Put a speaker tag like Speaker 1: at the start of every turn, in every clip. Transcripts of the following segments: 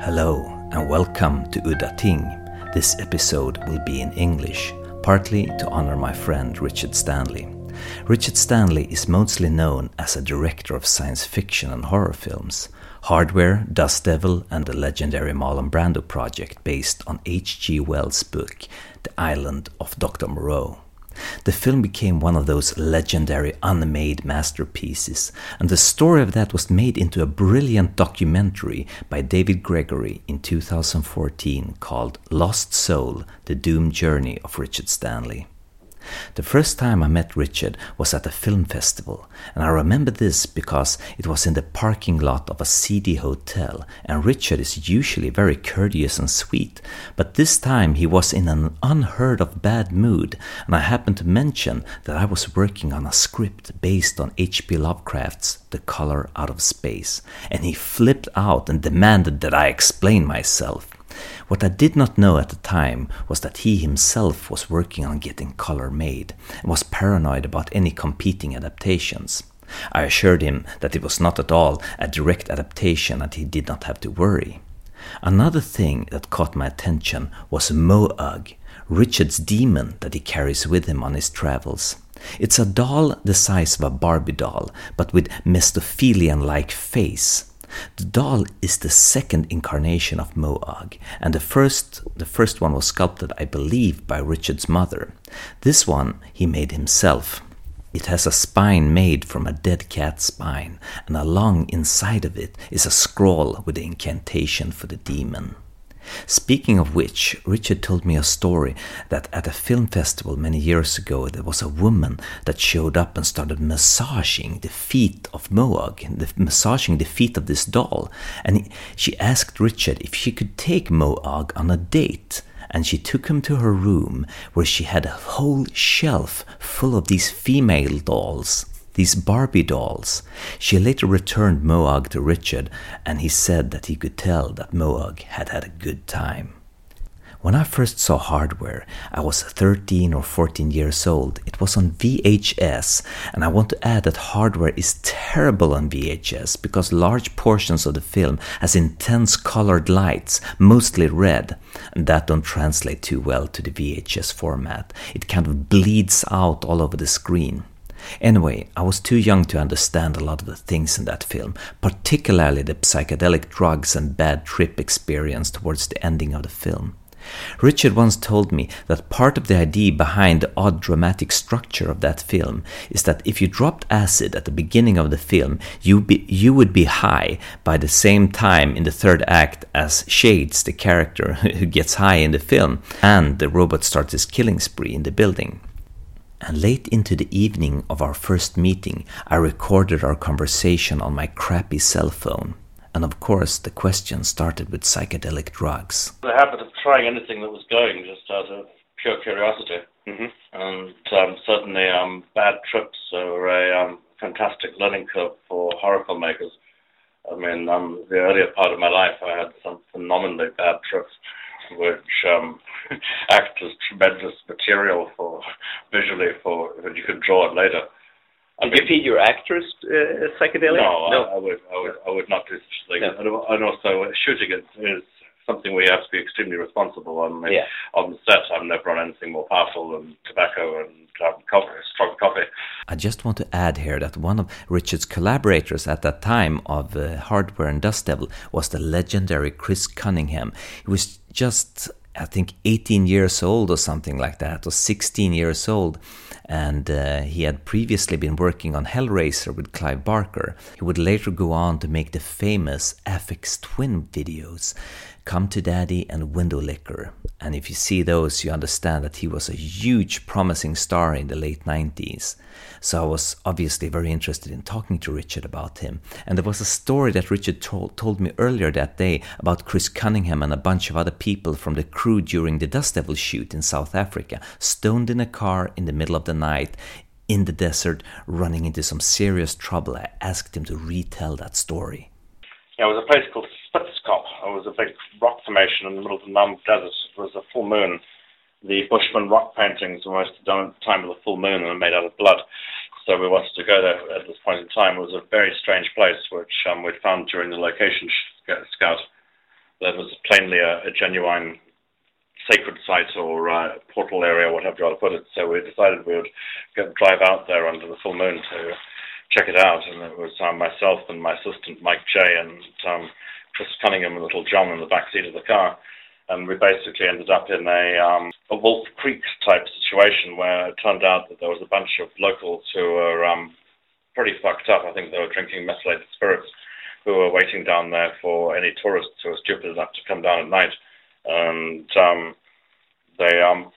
Speaker 1: Hello and welcome to Udda Ting. This episode will be in English, partly to honor my friend Richard Stanley. Richard Stanley is mostly known as a director of science fiction and horror films. Hardware, Dust Devil, and the legendary Marlon Brando project based on H.G. Wells' book, The Island of Dr. Moreau. The film became one of those legendary unmade masterpieces, and the story of that was made into a brilliant documentary by David Gregory in 2014 called Lost Soul The Doomed Journey of Richard Stanley. The first time I met Richard was at a film festival, and I remember this because it was in the parking lot of a seedy hotel, and Richard is usually very courteous and sweet, but this time he was in an unheard of bad mood, and I happened to mention that I was working on a script based on H.P. Lovecraft's The Color Out of Space, and he flipped out and demanded that I explain myself. What I did not know at the time was that he himself was working on getting color made and was paranoid about any competing adaptations. I assured him that it was not at all a direct adaptation and he did not have to worry. Another thing that caught my attention was Moag, Richard's demon that he carries with him on his travels. It's a doll the size of a Barbie doll, but with Mephistophelian like face. The doll is the second incarnation of Moag, and the first the first one was sculpted, I believe, by Richard's mother. This one he made himself. It has a spine made from a dead cat's spine, and along inside of it is a scroll with the incantation for the demon. Speaking of which, Richard told me a story that at a film festival many years ago there was a woman that showed up and started massaging the feet of Moog, the, massaging the feet of this doll. And she asked Richard if she could take Moog on a date. And she took him to her room where she had a whole shelf full of these female dolls these Barbie dolls. She later returned Moag to Richard, and he said that he could tell that Moag had had a good time. When I first saw hardware, I was 13 or 14 years old. It was on VHS, and I want to add that hardware is terrible on VHS because large portions of the film has intense colored lights, mostly red, and that don't translate too well to the VHS format. It kind of bleeds out all over the screen. Anyway, I was too young to understand a lot of the things in that film, particularly the psychedelic drugs and bad trip experience towards the ending of the film. Richard once told me that part of the idea behind the odd dramatic structure of that film is that if you dropped acid at the beginning of the film, you, be, you would be high by the same time in the third act as Shades, the character who gets high in the film, and the robot starts his killing spree in the building. And late into the evening of our first meeting, I recorded our conversation on my crappy cell phone. And of course, the question started with psychedelic drugs.
Speaker 2: The habit of trying anything that was going just out of pure curiosity. Mm-hmm. And um, certainly, um, bad trips are a um, fantastic learning curve for horror filmmakers. I mean, um, the earlier part of my life, I had some phenomenally bad trips which um, act as tremendous material for visually for when you can draw it later.
Speaker 3: Did you feed your actors uh, psychedelic?
Speaker 2: No, no. I, I, would, I would, I would not do such things. No. And also, shooting it is something we have to be extremely responsible on.
Speaker 3: Yeah.
Speaker 2: On the set, I've never on anything more powerful than tobacco and um, coffee, strong coffee.
Speaker 1: I just want to add here that one of Richard's collaborators at that time of uh, Hardware and Dust Devil was the legendary Chris Cunningham. He was just I think 18 years old or something like that, or 16 years old. And uh, he had previously been working on Hellraiser with Clive Barker. He would later go on to make the famous Aphex Twin videos, Come to Daddy and Window Licker. And if you see those, you understand that he was a huge, promising star in the late 90s. So I was obviously very interested in talking to Richard about him. And there was a story that Richard told, told me earlier that day about Chris Cunningham and a bunch of other people from the crew during the Dust Devil shoot in South Africa, stoned in a car in the middle of the night in the desert, running into some serious trouble. I asked him to retell that story.
Speaker 2: Yeah, it was a place called. It was a big rock formation in the middle of the Namib Desert. It was a full moon the Bushman rock paintings were mostly done at the time of the full moon and made out of blood. So we wanted to go there at this point in time. It was a very strange place, which um, we'd found during the location scout. that was plainly a, a genuine sacred site or uh, portal area, whatever you want to put it. So we decided we would go, drive out there under the full moon to check it out. And it was um, myself and my assistant Mike Jay and um, Chris Cunningham and little John in the back seat of the car. And we basically ended up in a, um, a Wolf Creek type situation where it turned out that there was a bunch of locals who were um, pretty fucked up. I think they were drinking methylated spirits who were waiting down there for any tourists who were stupid enough to come down at night and um, they um,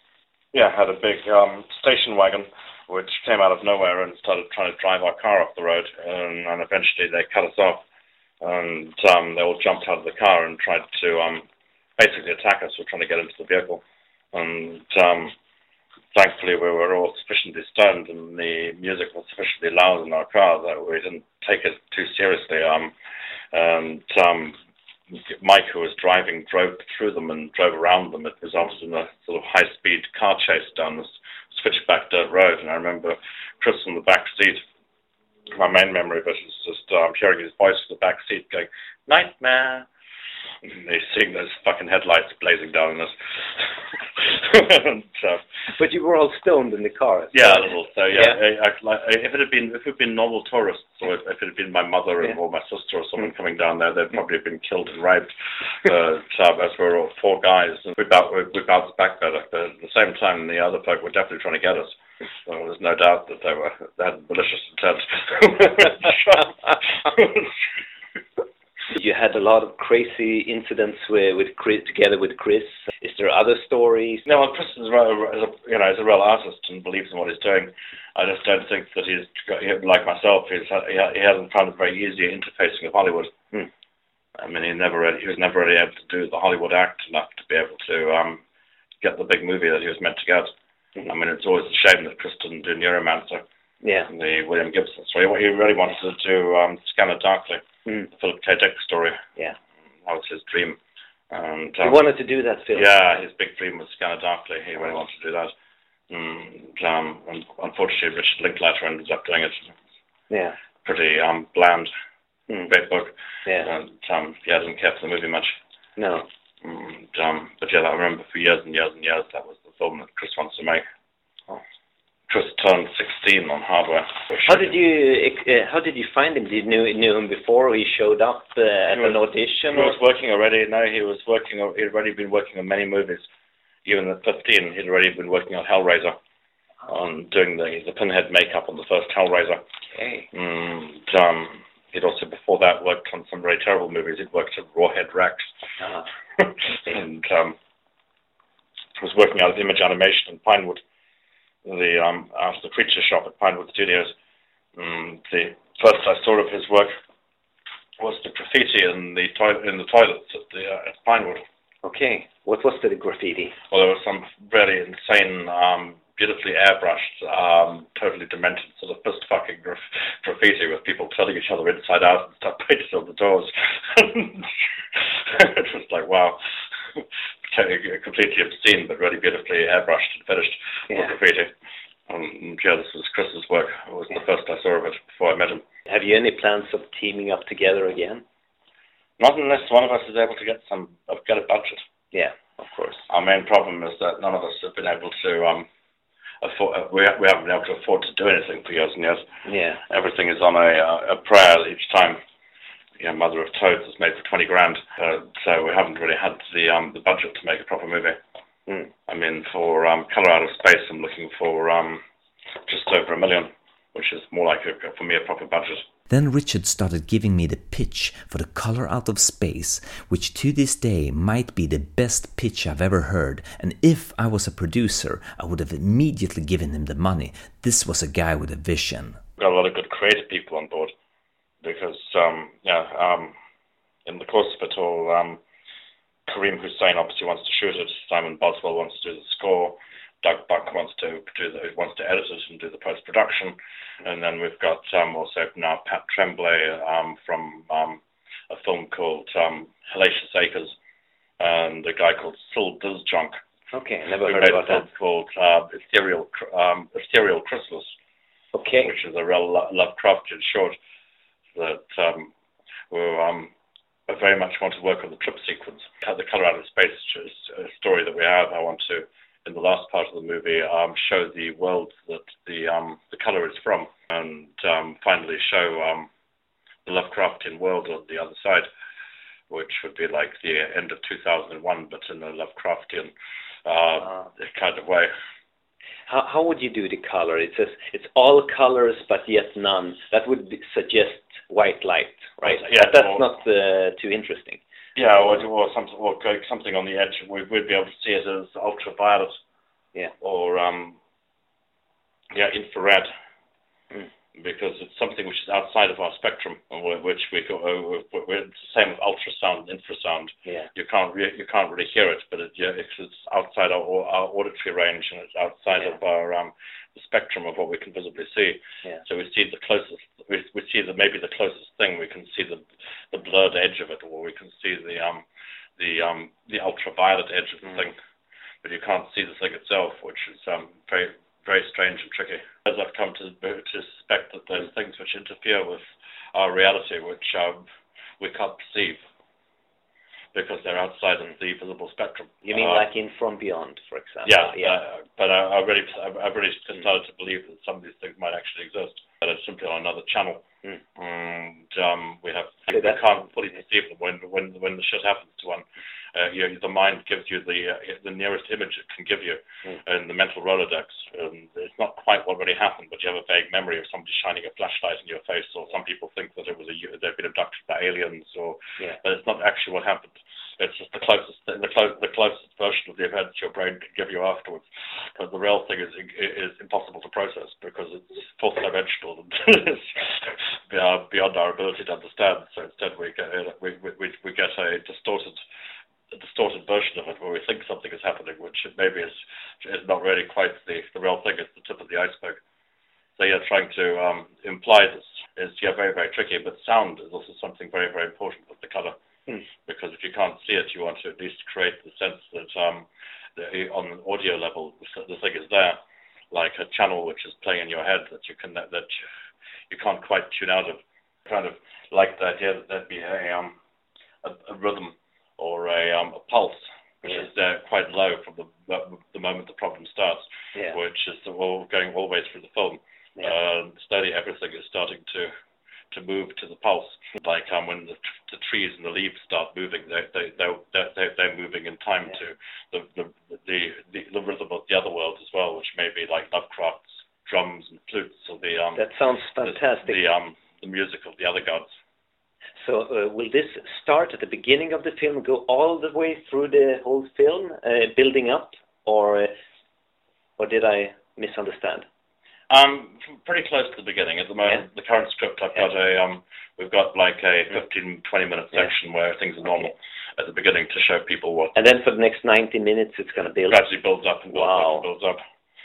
Speaker 2: yeah had a big um, station wagon which came out of nowhere and started trying to drive our car off the road, and, and eventually they cut us off, and um, they all jumped out of the car and tried to um, basically attack us. We're trying to get into the vehicle, and um, thankfully we were all sufficiently stoned and the music was sufficiently loud in our car that we didn't take it too seriously. Um, and um, Mike, who was driving, drove through them and drove around them. It resulted in a sort of high-speed car chase down this switchback dirt road. And I remember Chris in the back seat. My main memory of it is just um, hearing his voice in the back seat going, "Nightmare." And they seeing those fucking headlights blazing down on us.
Speaker 3: and, uh, but you were all stoned in the car.
Speaker 2: Yeah, a little. So yeah, yeah. I, I, like, if it had been if it had been normal tourists, or if, it had been my mother yeah. or my sister or someone mm. coming down there, they'd probably have been killed and raped. uh, as we were all four guys, and we, bounced, we, we bounced back better. But at the same time, the other folk were definitely trying to get us. So there's no doubt that they were they had malicious intent.
Speaker 3: You had a lot of crazy incidents with, with Chris, together with Chris. Is there other stories?
Speaker 2: No, well, Chris is, a, you know, is a real artist and believes in what he's doing. I just don't think that he's like myself. He's, he hasn't found it very easy interfacing with Hollywood. Hmm. I mean, he never really, he was never really able to do the Hollywood act enough to be able to um, get the big movie that he was meant to get. I mean, it's always a shame that Chris didn't do Neuromancer.
Speaker 3: Yeah.
Speaker 2: The William Gibson story. He really wanted to do um, Scanner Darkly. Mm. The Philip K. Dick story.
Speaker 3: Yeah.
Speaker 2: That was his dream. And,
Speaker 3: um, he wanted to do that film.
Speaker 2: Yeah, his big dream was Scanner Darkly. He really wanted to do that. And, um, and unfortunately, Richard Linklater ended up doing it.
Speaker 3: Yeah.
Speaker 2: Pretty um, bland. Mm. Great book.
Speaker 3: Yeah.
Speaker 2: And um, yeah, I didn't care for the movie much.
Speaker 3: No.
Speaker 2: And, um, but yeah, I remember for years and years and years that was the film that Chris wants to make. Just turned 16 on hardware.
Speaker 3: How did you uh, how did you find him? Did you knew, knew him before he showed up uh, at was, an audition?
Speaker 2: He was working already. No, he was working. He'd already been working on many movies. Even at 15, he'd already been working on Hellraiser, on doing the the pinhead makeup on the first Hellraiser.
Speaker 3: Okay.
Speaker 2: And um, he'd also before that worked on some very terrible movies. He'd worked at Rawhead Rex, uh-huh. and um, was working out of Image Animation in Pinewood the um, after the Creature Shop at Pinewood Studios. Um, the first I saw of his work was the graffiti in the toilet in the toilets at the uh, at Pinewood.
Speaker 3: Okay, what was the graffiti?
Speaker 2: Well, there was some really insane, um, beautifully airbrushed, um, totally demented sort of fist fucking graf- graffiti with people turning each other inside out and stuff painted on the doors. it was like wow completely obscene, but really beautifully airbrushed and finished yeah. graffiti. Um, yeah, this was Chris's work. It was the first I saw of it before I met him.
Speaker 3: Have you any plans of teaming up together again?
Speaker 2: Not unless one of us is able to get some, uh, get a budget.
Speaker 3: Yeah, of course.
Speaker 2: Our main problem is that none of us have been able to um, afford. Uh, we, we haven't been able to afford to do anything for years and years.
Speaker 3: Yeah.
Speaker 2: Everything is on a, uh, a prayer each time you know, Mother of Toads was made for 20 grand, uh, so we haven't really had the um, the budget to make a proper movie.
Speaker 3: Mm.
Speaker 2: I mean, for um, Color Out of Space, I'm looking for um, just over a million, which is more like, a, for me, a proper budget.
Speaker 1: Then Richard started giving me the pitch for The Color Out of Space, which to this day might be the best pitch I've ever heard. And if I was a producer, I would have immediately given him the money. This was a guy with a vision.
Speaker 2: Got a lot of good creative people on board because um, yeah, um, in the course of it all, um, Karim Hussain obviously wants to shoot it. Simon Boswell wants to do the score. Doug Buck wants to do the, wants to edit it and do the post production, and then we've got um, also now Pat Tremblay um, from um, a film called um, Hellacious Acres, and a guy called Syl Disjunk.
Speaker 3: Okay, never heard about that.
Speaker 2: Called uh, Ethereal um, Ethereal Chrysalis.
Speaker 3: Okay,
Speaker 2: which is a real Lovecraftian short that um, were um, I very much want to work on the trip sequence. The color out of space story that we have, I want to, in the last part of the movie, um, show the world that the um, the color is from, and um, finally show um, the Lovecraftian world on the other side, which would be like the end of 2001, but in a Lovecraftian uh, kind of way.
Speaker 3: How, how would you do the color? It says it's all colors but yet none. That would be, suggest white light, right?
Speaker 2: Yeah,
Speaker 3: that's
Speaker 2: or,
Speaker 3: not uh, too interesting.
Speaker 2: Yeah, or, or something, or something on the edge. We, would be able to see it as ultraviolet.
Speaker 3: Yeah.
Speaker 2: Or um, yeah, infrared.
Speaker 3: Mm
Speaker 2: because it's something which is outside of our spectrum, which we go, uh, we're the same with ultrasound and infrasound.
Speaker 3: Yeah.
Speaker 2: You can't re- you can't really hear it, but it, yeah, it's, it's outside our, our auditory range and it's outside
Speaker 3: yeah.
Speaker 2: of our um, the spectrum of what we can visibly see.
Speaker 3: Yeah.
Speaker 2: So we see the closest we, we see the maybe the closest thing. We can see the the blurred edge of it, or we can see the um the um the ultraviolet edge of the mm. thing, but you can't see the thing itself, which is um very very strange and tricky. As I've come to, to suspect that there's things which interfere with our reality which um, we can't perceive because they're outside of the visible spectrum.
Speaker 3: You mean
Speaker 2: uh,
Speaker 3: like in From Beyond, for example?
Speaker 2: Yeah, yeah. Uh, but I, I really, I've really started to believe that some of these things might actually exist, but it's simply on another channel,
Speaker 3: mm.
Speaker 2: and um, we have we can't fully perceive them when when when the shit happens to one uh, you know, the mind gives you the uh, the nearest image it can give you
Speaker 3: mm.
Speaker 2: in the mental Rolodex. Um, it's not quite what really happened, but you have a vague memory of somebody shining a flashlight in your face, or some people think that it was a they've been abducted by aliens, or
Speaker 3: yeah.
Speaker 2: but it's not actually what happened. It's just the closest the, clo- the closest version of the events your brain can give you afterwards. Because the real thing is is impossible to process because it's fourth dimensional and beyond, beyond our ability to understand. So instead, we get we we, we get a distorted a distorted version of it where we think something is happening, which maybe is is not really quite the the real thing. It's the tip of the iceberg. So yeah, trying to um, imply this is yeah very very tricky. But sound is also something very very important with the color,
Speaker 3: mm.
Speaker 2: because if you can't see it, you want to at least create the sense that um, the, on an audio level the thing is there, like a channel which is playing in your head that you can that you can't quite tune out of. Kind of like the idea that there'd be a um a, a rhythm or a, um, a pulse, which
Speaker 3: yeah.
Speaker 2: is uh, quite low from the the moment the problem starts,
Speaker 3: yeah.
Speaker 2: which is well, going all the way through the film.
Speaker 3: Yeah.
Speaker 2: Uh, slowly everything is starting to to move to the pulse. Like um, when the, the trees and the leaves start moving, they they they they're, they're moving in time
Speaker 3: yeah.
Speaker 2: to the the, the the the rhythm of the other world as well, which may be like Lovecraft's drums and flutes or the um.
Speaker 3: That sounds fantastic.
Speaker 2: The, the um the music of the other gods.
Speaker 3: So uh, will this start at the beginning of the film, go all the way through the whole film, uh, building up, or uh, or did I misunderstand?
Speaker 2: Um, pretty close to the beginning. At the moment,
Speaker 3: yeah.
Speaker 2: the current script, I've
Speaker 3: yeah.
Speaker 2: got a um, we've got like a 15, 20 minute section
Speaker 3: yeah.
Speaker 2: where things are normal
Speaker 3: okay.
Speaker 2: at the beginning to show people what.
Speaker 3: And then for the next 90 minutes, it's going to build.
Speaker 2: Gradually builds up and builds
Speaker 3: wow.
Speaker 2: up and builds up.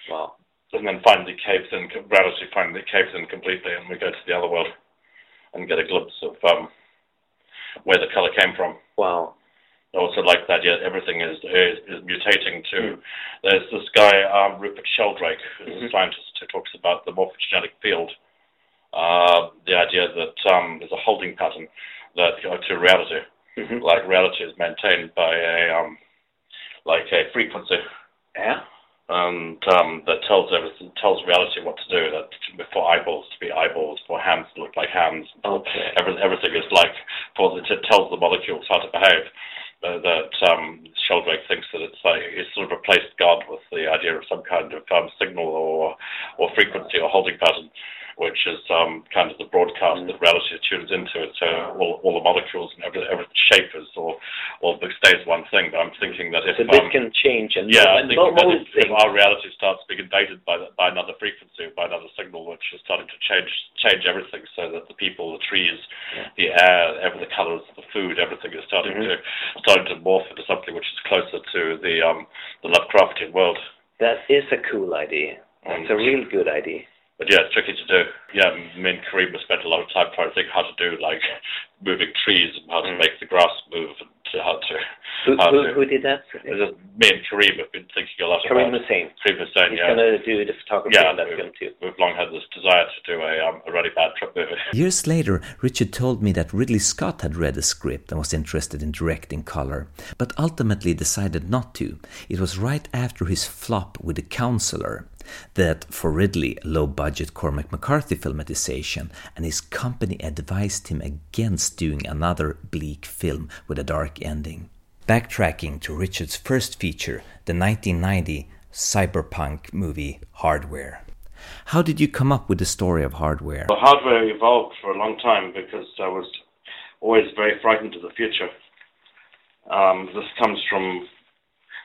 Speaker 3: Wow.
Speaker 2: And then finally caves in. Reality finally caves in completely, and we go to the other world and get a glimpse of um, where the color came from.
Speaker 3: Wow.
Speaker 2: I also like that yeah, everything is, is, is mutating to.
Speaker 3: Mm.
Speaker 2: There's this guy um, Rupert Sheldrake, who's
Speaker 3: mm-hmm.
Speaker 2: a scientist who talks about the morphogenetic field. Uh, the idea that um, there's a holding pattern that uh, to reality,
Speaker 3: mm-hmm.
Speaker 2: like reality is maintained by a um, like a frequency.
Speaker 3: Yeah
Speaker 2: and um, that tells everything, tells reality what to do. That for eyeballs to be eyeballs, for hands to look like hands.
Speaker 3: Okay.
Speaker 2: Every, everything is like for it tells the molecules how to behave. Uh, that um, Sheldrake thinks that it's like it's sort of replaced God with the idea of some kind of um, signal or or frequency or holding pattern which is um, kind of the broadcast mm. that reality tunes into. It, so all, all the molecules and every, every shape is or or stays one thing. But I'm thinking that if
Speaker 3: so this
Speaker 2: um,
Speaker 3: can change and
Speaker 2: yeah,
Speaker 3: and
Speaker 2: I think that if, if, our reality starts being invaded by by another frequency, by another signal, which is starting to change change everything, so that the people, the trees,
Speaker 3: yeah.
Speaker 2: the air, every the colours, the food, everything is starting
Speaker 3: mm-hmm.
Speaker 2: to starting to morph into something which is closer to the um, the Lovecraftian world.
Speaker 3: That is a cool idea. That's a real good idea.
Speaker 2: But yeah, it's tricky to do. Yeah, me and Karim have spent a lot of time trying to think how to do like moving trees and how to
Speaker 3: Mm.
Speaker 2: make the grass move and how to.
Speaker 3: Who,
Speaker 2: how
Speaker 3: who,
Speaker 2: to.
Speaker 3: who did that?
Speaker 2: It's just me and Karim have been thinking a lot
Speaker 3: Karim
Speaker 2: about
Speaker 3: Hussain.
Speaker 2: Karim Hussain,
Speaker 3: He's
Speaker 2: yeah.
Speaker 3: going to do the photography
Speaker 2: Yeah,
Speaker 3: on that
Speaker 2: we-
Speaker 3: film too.
Speaker 2: We've long had this desire to do a, um, a really bad trip movie.
Speaker 1: Years later, Richard told me that Ridley Scott had read the script and was interested in directing color, but ultimately decided not to. It was right after his flop with The Counselor that, for Ridley, low budget Cormac McCarthy filmatization, and his company advised him against doing another bleak film with a dark ending. Backtracking to Richard's first feature, the 1990 cyberpunk movie Hardware. How did you come up with the story of Hardware?
Speaker 2: The hardware evolved for a long time because I was always very frightened of the future. Um, this comes from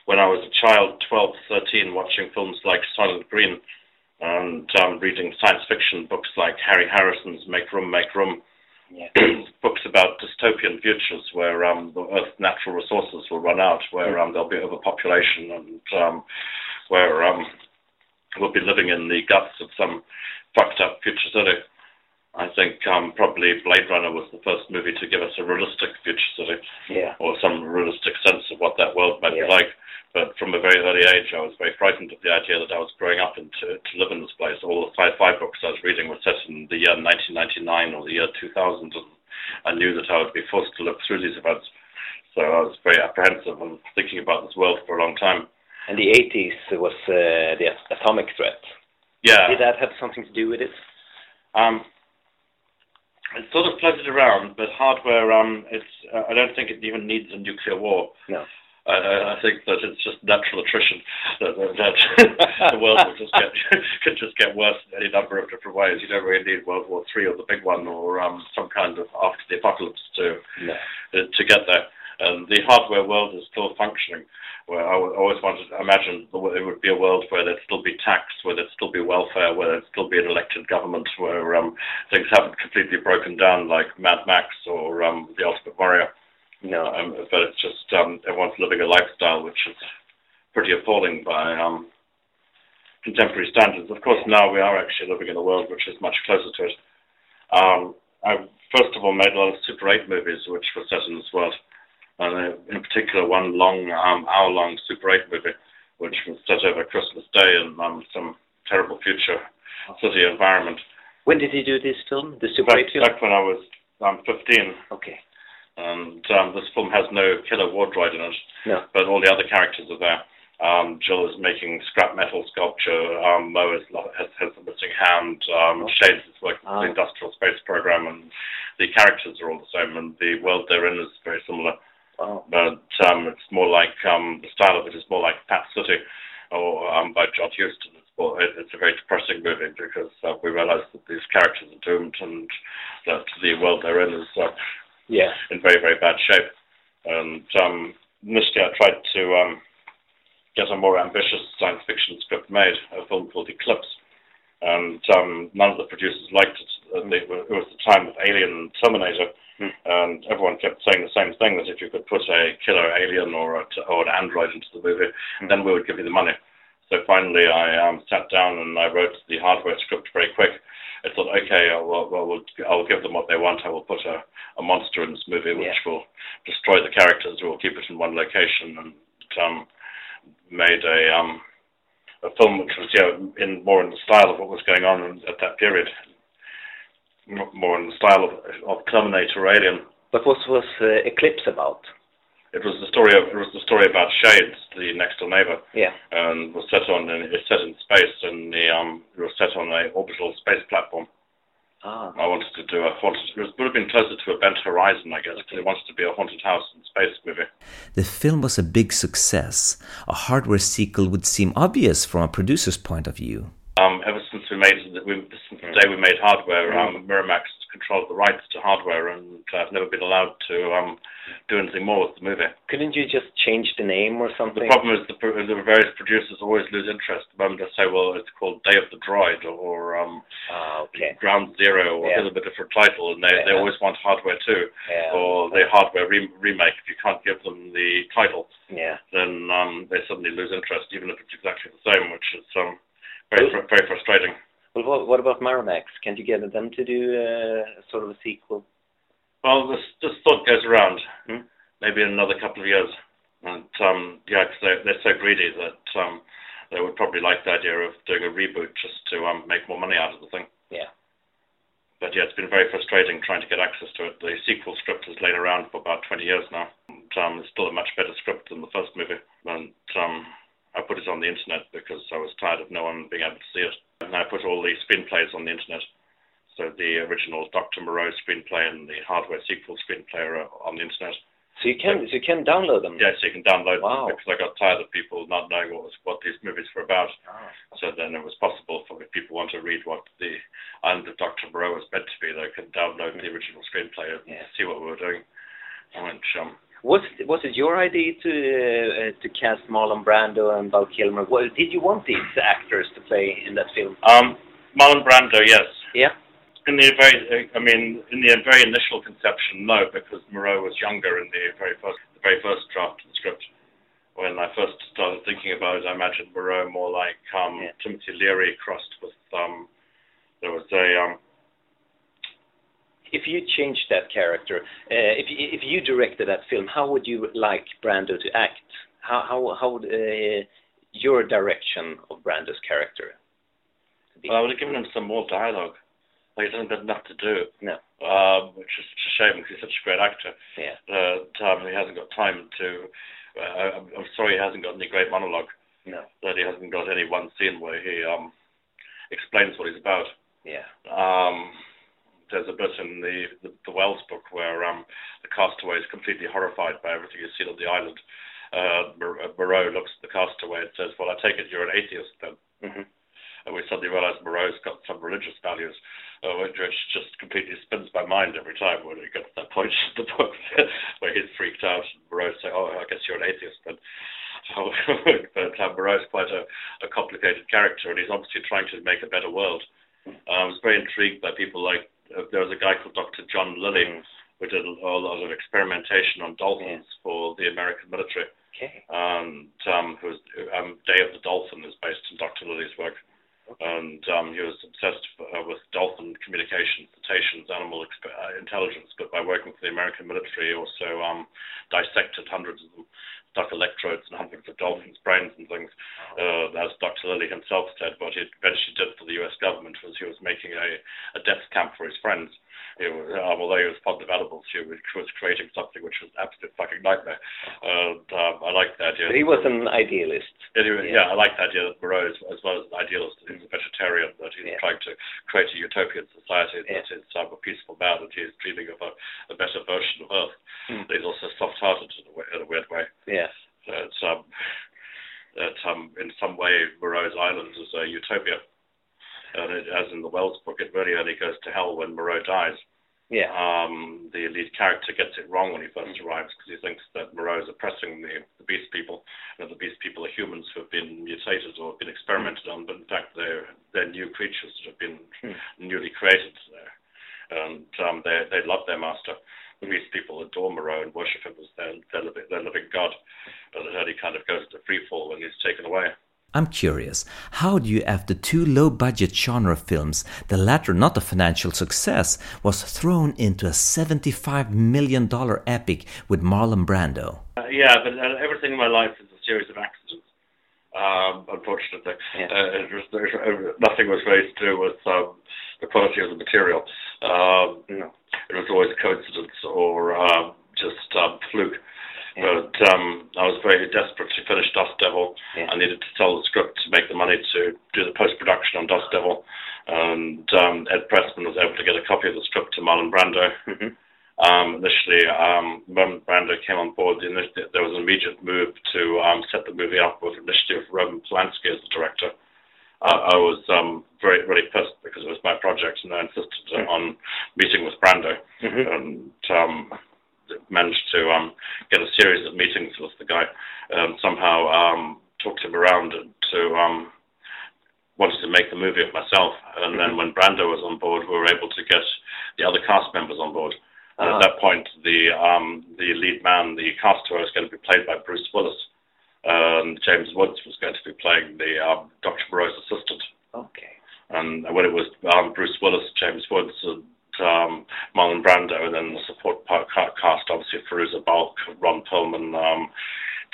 Speaker 2: when I was a child, 12, 13, watching films like Soylent Green and um, reading science fiction books like Harry Harrison's Make Room, Make Room,
Speaker 3: Yeah.
Speaker 2: books about dystopian futures where um, the Earth's natural resources will run out, where um, there'll be overpopulation, and um, where um, we'll be living in the guts of some fucked up future city. I think um, probably Blade Runner was the first movie to give us a realistic future city,
Speaker 3: Yeah.
Speaker 2: or some realistic sense of what that world might
Speaker 3: Yeah.
Speaker 2: be like. But from a very early age, I was very frightened of the idea that I was growing up and to, to live in this place. All the sci-fi books I was reading were set in the year 1999 or the year 2000, and I knew that I would be forced to look through these events. So I was very apprehensive and thinking about this world for a long time.
Speaker 3: And the 80s was uh, the atomic threat.
Speaker 2: Yeah.
Speaker 3: Did that have something to do with it?
Speaker 2: Um, it sort of floated around, but hardware, um, it's, uh, I don't think it even needs a nuclear war.
Speaker 3: No.
Speaker 2: I, I I think that it's just natural attrition that, that, that the world will just get could just get worse in any number of different ways. You don't really need World War Three or the big one or um, some kind of after the apocalypse to
Speaker 3: No.
Speaker 2: uh, to get there. And the hardware world is still functioning. Where I always wanted to imagine it would be a world where there'd still be tax, where there'd still be welfare, where there'd still be an elected government, where um, things haven't completely broken down like Mad Max or um, The Ultimate Warrior.
Speaker 3: No.
Speaker 2: Um, but it's just um, everyone's living a lifestyle which is pretty appalling by um, contemporary standards. Of course, now we are actually living in a world which is much closer to it. Um, I first of all made a lot of Super 8 movies which were set in this world, and uh, in particular one long, um, hour-long Super 8 movie which was set over Christmas Day in um, some terrible future city environment.
Speaker 3: When did you do this film? The Super
Speaker 2: Back,
Speaker 3: 8 film?
Speaker 2: back when I was um, 15,
Speaker 3: Okay.
Speaker 2: and um, this film has no killer wardroid in it
Speaker 3: No.
Speaker 2: but all the other characters are there. Um, Jill is making scrap metal sculpture. Um, Mo is, has, has a missing hand. Um,
Speaker 3: Okay.
Speaker 2: Shades is working
Speaker 3: Ah.
Speaker 2: for the Industrial Space Program, and the characters are all the same, and the world they're in is very similar. But um, it's more like um, the style of it is more like Fat City, or um, by John Huston. It's, more, it, it's a very depressing movie because uh, we realise that these characters are doomed, and that the world they're in is uh,
Speaker 3: Yeah.
Speaker 2: in very, very bad shape. And um, initially I tried to um, get a more ambitious science fiction script made, a film called Eclipse. And um, none of the producers liked it. And they were, it was the time of Alien and Terminator. And everyone kept saying the same thing, that if you could put a killer alien or, a, or an android into the movie,
Speaker 3: Hmm.
Speaker 2: then we would give you the money. So finally I um, sat down and I wrote the hardware script very quick. I thought, okay, I'll, well, I'll give them what they want. I will put a, a monster in this movie which
Speaker 3: Yeah.
Speaker 2: will destroy the characters. We'll keep it in one location and um, made a um, a film which was yeah, in more in the style of what was going on at that period, more in the style of, of Terminator Alien.
Speaker 3: But what was uh, Eclipse about?
Speaker 2: It was the story of it was the story about Shades, the next door neighbor,
Speaker 3: Yeah.
Speaker 2: and was set on and it's set in space, and the um, it was set on a orbital space platform.
Speaker 3: Ah.
Speaker 2: I wanted to do a haunted. It would have been closer to Event Horizon, I guess, because it wanted to be a haunted house in space movie.
Speaker 1: The film was a big success. A hardware sequel would seem obvious from a producer's point of view.
Speaker 2: Um, ever since we made we, since the day we made hardware, um, Miramax controlled the rights to hardware, and I've never been allowed to um, do anything more with the movie.
Speaker 3: Couldn't you just change the name or something?
Speaker 2: The problem is the, the various producers always lose interest the moment they say, "Well, it's called Day of the Droid" or um,
Speaker 3: Ah, okay.
Speaker 2: Ground Zero, or
Speaker 3: Yeah.
Speaker 2: give them a different title, and they, they always want hardware too,
Speaker 3: Yeah.
Speaker 2: or the hardware re- remake. If you can't give them the title,
Speaker 3: Yeah.
Speaker 2: then um, they suddenly lose interest, even if it's exactly the same, which is um, very fr- very frustrating.
Speaker 3: Well, what, what about Miramax? Can't you get them to do uh, sort of a sequel?
Speaker 2: Well, this, this thought goes around.
Speaker 3: Hmm.
Speaker 2: maybe in another couple of years. And um, yeah, cause they're, they're so greedy that um, they would probably like the idea of doing a reboot just to um, make more money out of the thing.
Speaker 3: Yeah.
Speaker 2: But yeah, it's been very frustrating trying to get access to it. The sequel script has lain around for about 20 years now. And, um, it's still a much better script than the first movie. And um, I put it on the internet because I was tired of no one being able to see it. And I put all the screenplays on the internet. So the original Dr. Moreau screenplay and the hardware sequel screenplay are on the internet.
Speaker 3: So you can so you can download them.
Speaker 2: Yes, you can download
Speaker 3: Wow.
Speaker 2: them because I got tired of people not knowing what was what these movies were about.
Speaker 3: Ah.
Speaker 2: So then it was possible for if people want to read what the Island of Dr. Moreau was meant to be, they could download the original screenplay and
Speaker 3: Yeah.
Speaker 2: see what we were doing. Which um,
Speaker 3: Was was it your idea to uh, to cast Marlon Brando and Val Kilmer? What, did you want these actors to play in that film?
Speaker 2: um, Marlon Brando, yes.
Speaker 3: Yeah.
Speaker 2: In the very, I mean, in the very initial conception, no, because Moreau was younger in the very first, the very first draft of the script. When I first started thinking about it, I imagined Moreau more like um,
Speaker 3: Yeah.
Speaker 2: Timothy Leary crossed with. Um, there was a um,
Speaker 3: If you changed that character, uh, if you, if you directed that film, how would you like Brando to act? How how how would uh, your direction of Brando's character? be?
Speaker 2: Well, I would have given him some more dialogue. Like, he doesn't have enough to do,
Speaker 3: no.
Speaker 2: um, which is a shame because he's such a great actor.
Speaker 3: Yeah.
Speaker 2: That um, he hasn't got time to. Uh, I'm, I'm sorry, he hasn't got any great monologue.
Speaker 3: No.
Speaker 2: That he hasn't got any one scene where he um, explains what he's about.
Speaker 3: Yeah.
Speaker 2: Um, there's a bit in the, the, the Wells book where um, the castaway is completely horrified by everything he's seen on the island. Uh, uh, Moreau looks at the castaway and says, "Well, I take it you're an atheist then."
Speaker 3: hmm
Speaker 2: and we suddenly realize Moreau's got some religious values, uh, which just completely spins my mind every time when we get to that point in the book where he's freaked out and Moreau say, "Oh, I guess you're an atheist." But, so, but uh, Moreau's quite a, a complicated character, and he's obviously trying to make a better world. Uh, I was very intrigued by people like there was a guy called Dr. John Lilly
Speaker 3: Mm.
Speaker 2: who did a, lot of experimentation on dolphins for the American military
Speaker 3: Okay.
Speaker 2: and um, who's um, Day of the Dolphin is based on Dr. Lilly's work, and um, he was obsessed uh, with dolphin communication, cetaceans, animal exp- uh, intelligence. But by working for the American military, he also um, dissected hundreds of them, stuck electrodes in hundreds of dolphins' brains and things. Uh, as Dr. Lilly himself said, what he eventually did for the U.S. government was he was making a, a death camp for his friends. He was, um, although he was fond of animals, he was, was creating something which was an absolute fucking nightmare. And um, I like the idea.
Speaker 3: But he was an idealist.
Speaker 2: Anyway,
Speaker 3: Yeah.
Speaker 2: yeah. I like the idea that Moreau, is, as well as an idealist, is a vegetarian, that he's
Speaker 3: Yeah.
Speaker 2: trying to create a utopian society
Speaker 3: Yeah.
Speaker 2: that is um, a peaceful man, and he's dreaming of a, a better version of Earth.
Speaker 3: Mm.
Speaker 2: He's also soft-hearted in a, way, in a weird way.
Speaker 3: Yeah.
Speaker 2: That, um, that um, in some way, Moreau's island is a utopia. And it, as in the Wells book, it really only goes to hell when Moreau dies.
Speaker 3: Yeah.
Speaker 2: Um, the lead character gets it wrong when he first arrives because he thinks that Moreau is oppressing the, the beast people, and that the beast people are humans who have been mutated or have been experimented on, but in fact they're they're new creatures that have been
Speaker 3: Hmm.
Speaker 2: newly created there, and um, they they love their master. The beast people adore Moreau and worship him as their their living, their living god, and then he kind of goes into free fall when he's taken away.
Speaker 1: I'm curious, how do you, after two low budget genre films, the latter not a financial success, was thrown into a $75 million epic with Marlon Brando?
Speaker 2: Uh, yeah, but uh, everything in my life is a series of accidents. Um, unfortunately,
Speaker 3: Yeah.
Speaker 2: uh, it was, there's, uh, nothing was really to do with um, the quality of the material. Um,
Speaker 3: No.
Speaker 2: it was always a coincidence or um, just um, fluke.
Speaker 3: Yeah.
Speaker 2: But um, I was very desperate to finish Dust Devil.
Speaker 3: Yeah.
Speaker 2: I needed to sell the script to make the money to do the post production on Dust Devil. And um, Ed Pressman was able to get a copy of the script to Marlon Brando.
Speaker 3: hmm
Speaker 2: Um, initially, um, when Brando came on board, the initi- there was an immediate move to um, set the movie up with initiative Roman Polanski as the director. Uh, I was um, very, really pissed because it was my project, and I insisted
Speaker 3: Mm.
Speaker 2: on meeting with Brando,
Speaker 3: hmm
Speaker 2: and um, managed to um, get a series of meetings with the guy, and somehow um, talked him around to um, wanted to make the movie of myself. And then when Brando was on board, we were able to get the other cast members on board. And
Speaker 3: Ah.
Speaker 2: at that point, the um, the lead man, the caster, was going to be played by Bruce Willis, and James Woods was going to be playing the um, Dr. Moreau's assistant.
Speaker 3: Okay.
Speaker 2: And when it was um, Bruce Willis, James Woods, and um, Marlon Brando, and then the support part cast, obviously Fairuza Balk, Ron and um,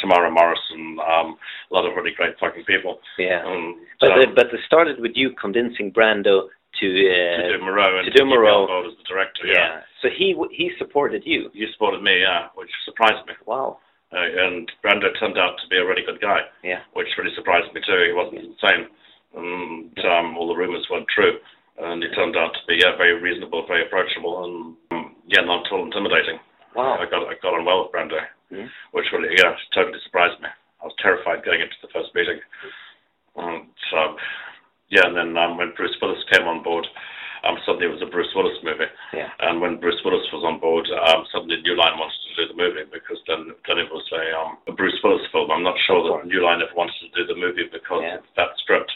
Speaker 2: Temuera Morrison, um, a lot of really great fucking people.
Speaker 3: Yeah.
Speaker 2: And,
Speaker 3: But
Speaker 2: um,
Speaker 3: it, but it started with you convincing Brando to uh,
Speaker 2: to do Moreau and
Speaker 3: to do Moreau.
Speaker 2: as the director.
Speaker 3: yeah.
Speaker 2: Yeah.
Speaker 3: So he he supported you.
Speaker 2: You supported me, yeah, which surprised me.
Speaker 3: Wow.
Speaker 2: Uh, and Brando turned out to be a really good guy,
Speaker 3: Yeah.
Speaker 2: which really surprised me too. He wasn't insane, and um, all the rumours weren't true. And he turned out to be yeah, very reasonable, very approachable, and um, yeah, not at all intimidating.
Speaker 3: Wow.
Speaker 2: I got I got on well with Brando,
Speaker 3: Mhm.
Speaker 2: which really yeah totally surprised me. I was terrified going into the first meeting. And um, yeah, and then um, when Bruce Willis came on board, um, suddenly it was a Bruce Willis movie.
Speaker 3: Yeah.
Speaker 2: And when Bruce Willis was on board, um, suddenly New Line wanted to do the movie because then then it was a, um, a Bruce Willis film. I'm not sure that New Line ever wanted to do the movie because
Speaker 3: Yeah.
Speaker 2: of that script.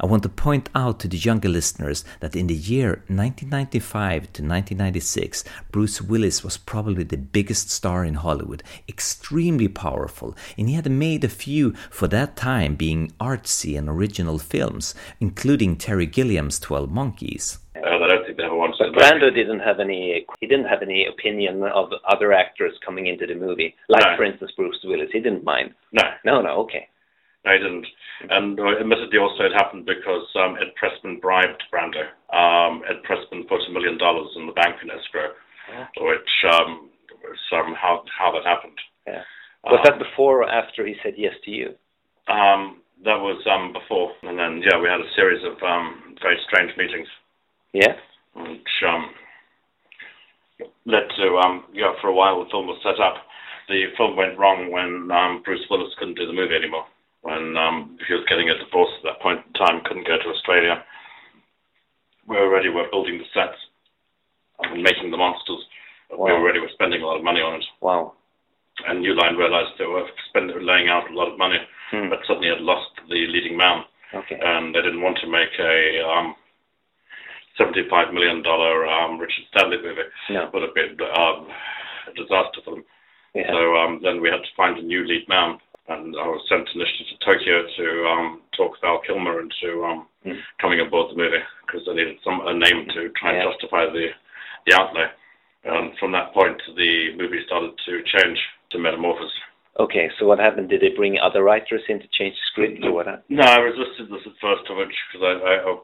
Speaker 1: I want to point out to the younger listeners that in the year 1995 to 1996, Bruce Willis was probably the biggest star in Hollywood, extremely powerful, and he had made a few for that time being artsy and original films, including Terry Gilliam's 12 Monkeys.
Speaker 2: Oh, I don't think they ever wanted
Speaker 3: But
Speaker 2: to do the
Speaker 3: Brando didn't have any. He didn't have any opinion of other actors coming into the movie. Like,
Speaker 2: No.
Speaker 3: for instance, Bruce Willis. He didn't mind.
Speaker 2: No,
Speaker 3: No, no, okay.
Speaker 2: No, he didn't. And admittedly, also it happened because um, Ed Pressman bribed Brando. Um, Ed Pressman put a million dollars in the bank in escrow, which um, was um, how how that happened.
Speaker 3: Yeah. Was
Speaker 2: Um,
Speaker 3: that before or after he said yes to you?
Speaker 2: Um, that was um, before, and then yeah, we had a series of um, very strange meetings,
Speaker 3: Yeah.
Speaker 2: which um, led to um, yeah, for a while the film was set up. The film went wrong when um, Bruce Willis couldn't do the movie anymore. When um, he was getting a divorce at that point in time, couldn't go to Australia. We already were building the sets and making the monsters. We already were spending a lot of money on it,
Speaker 3: Wow.
Speaker 2: and New Line realised they were spending, laying out a lot of money,
Speaker 3: Hmm.
Speaker 2: but suddenly had lost the leading man.
Speaker 3: Okay.
Speaker 2: and they didn't want to make a um, $75 million um, Richard Stanley movie.
Speaker 3: No.
Speaker 2: would have been um, a disaster for them.
Speaker 3: Yeah.
Speaker 2: So um, then we had to find a new lead man, and I was sent initially to Tokyo to um, talk Val Kilmer into um,
Speaker 3: Hmm.
Speaker 2: coming aboard the movie because they needed some a name to try and
Speaker 3: Yeah.
Speaker 2: justify the the outlay. And from that point, the movie started to change to metamorphose.
Speaker 3: Okay. So what happened? Did they bring other writers in to change the script, or what?
Speaker 2: No, I resisted this at first, which because I, I, I,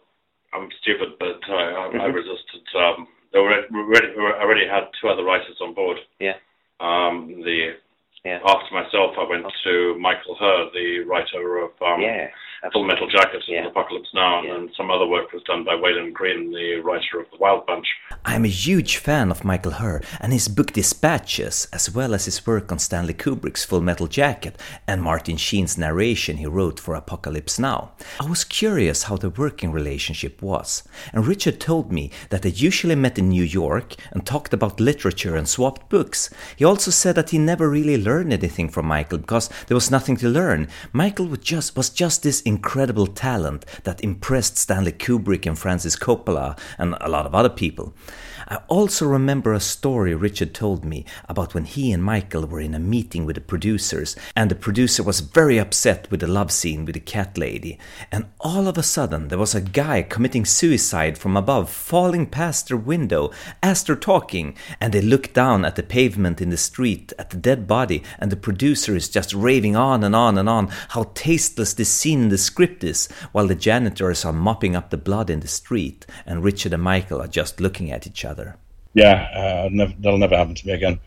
Speaker 2: I'm stupid, but I, I, I
Speaker 3: Mhm.
Speaker 2: resisted. Um, they were already, already had two other writers on board.
Speaker 3: Yeah.
Speaker 2: Um, the
Speaker 3: Yeah.
Speaker 2: after myself, I went to Michael Herr, the writer of um,
Speaker 3: yeah.
Speaker 2: Full. Metal Jacket
Speaker 3: Yeah.
Speaker 2: and Apocalypse Now, and
Speaker 3: Yeah.
Speaker 2: then some other work was done by Walon Green, the writer of The Wild Bunch.
Speaker 1: I'm a huge fan of Michael Herr and his book Dispatches, as well as his work on Stanley Kubrick's Full Metal Jacket and Martin Sheen's narration he wrote for Apocalypse Now. I was curious how the working relationship was, and Richard told me that they usually met in New York and talked about literature and swapped books. He also said that he never really learned anything from Michael because there was nothing to learn. Michael was just, was just this incredible talent that impressed Stanley Kubrick and Francis Coppola and a lot of other people. I also remember a story Richard told me about when he and Michael were in a meeting with the producers, and the producer was very upset with the love scene with the cat lady. And all of a sudden, there was a guy committing suicide from above, falling past their window as they're talking, and they look down at the pavement in the street at the dead body, and the producer is just raving on and on and on how tasteless this scene in the script is, while the janitors are mopping up the blood in the street, and Richard and Michael are just looking at each other.
Speaker 4: Yeah, uh, that'll never happen to me again.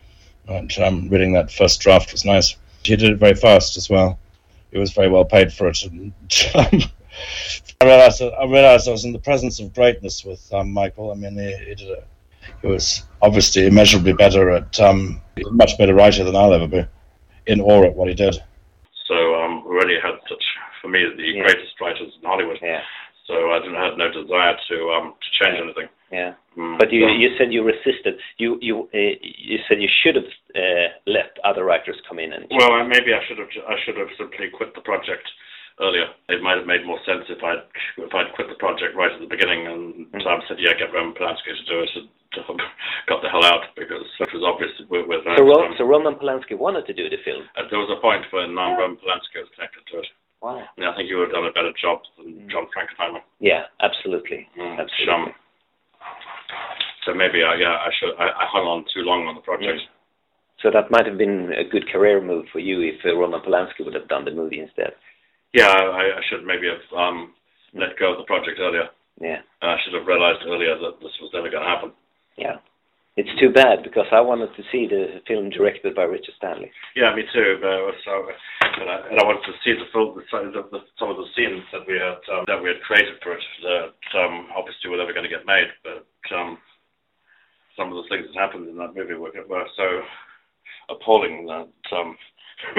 Speaker 4: But um, reading that first draft was nice. He did it very fast as well. He was very well paid for it. And, um, I realized I realized I was in the presence of greatness with um, Michael. I mean, he, he did a, he was obviously immeasurably better at um, much better writer than I'll ever be. In awe at what he did.
Speaker 2: So um, we really had such, for me, the
Speaker 3: Yeah.
Speaker 2: greatest writers in Hollywood.
Speaker 3: Yeah.
Speaker 2: So I didn't have no desire to um, to change anything.
Speaker 3: Yeah.
Speaker 2: Mm,
Speaker 3: But you,
Speaker 2: so-
Speaker 3: you said you resisted. You you uh, you said you should have uh, let other writers come in and.
Speaker 2: Well, uh, maybe I should have. I should have simply quit the project earlier. It might have made more sense if I'd if I'd quit the project right at the beginning and
Speaker 3: Mm.
Speaker 2: um, said, "Yeah, get Roman Polanski to do it," and got the hell out because it was obvious with. with uh,
Speaker 3: so, Ro- so Roman Polanski wanted to do the film.
Speaker 2: uh, there was a point when um, Roman Polanski was connected to it,
Speaker 3: Wow.
Speaker 2: and I think he would have done a better job than John Frankenheimer.
Speaker 3: Yeah, absolutely.
Speaker 2: Mm,
Speaker 3: Absolutely.
Speaker 2: um, so maybe I yeah I should I, I hung on too long on the project.
Speaker 3: So that might have been a good career move for you if uh, Roman Polanski would have done the movie instead.
Speaker 2: Yeah, I, I should maybe have um, let go of the project earlier.
Speaker 3: Yeah.
Speaker 2: I should have realized earlier that this was never going to happen.
Speaker 3: Yeah. It's too bad because I wanted to see the film directed by Richard Stanley.
Speaker 2: Yeah, me too. But so, and I, and I wanted to see the film, the, the, the, some of the scenes that we had um, that we had created for it that um, obviously were never going to get made. But um, some of the things that happened in that movie were, were so appalling that um,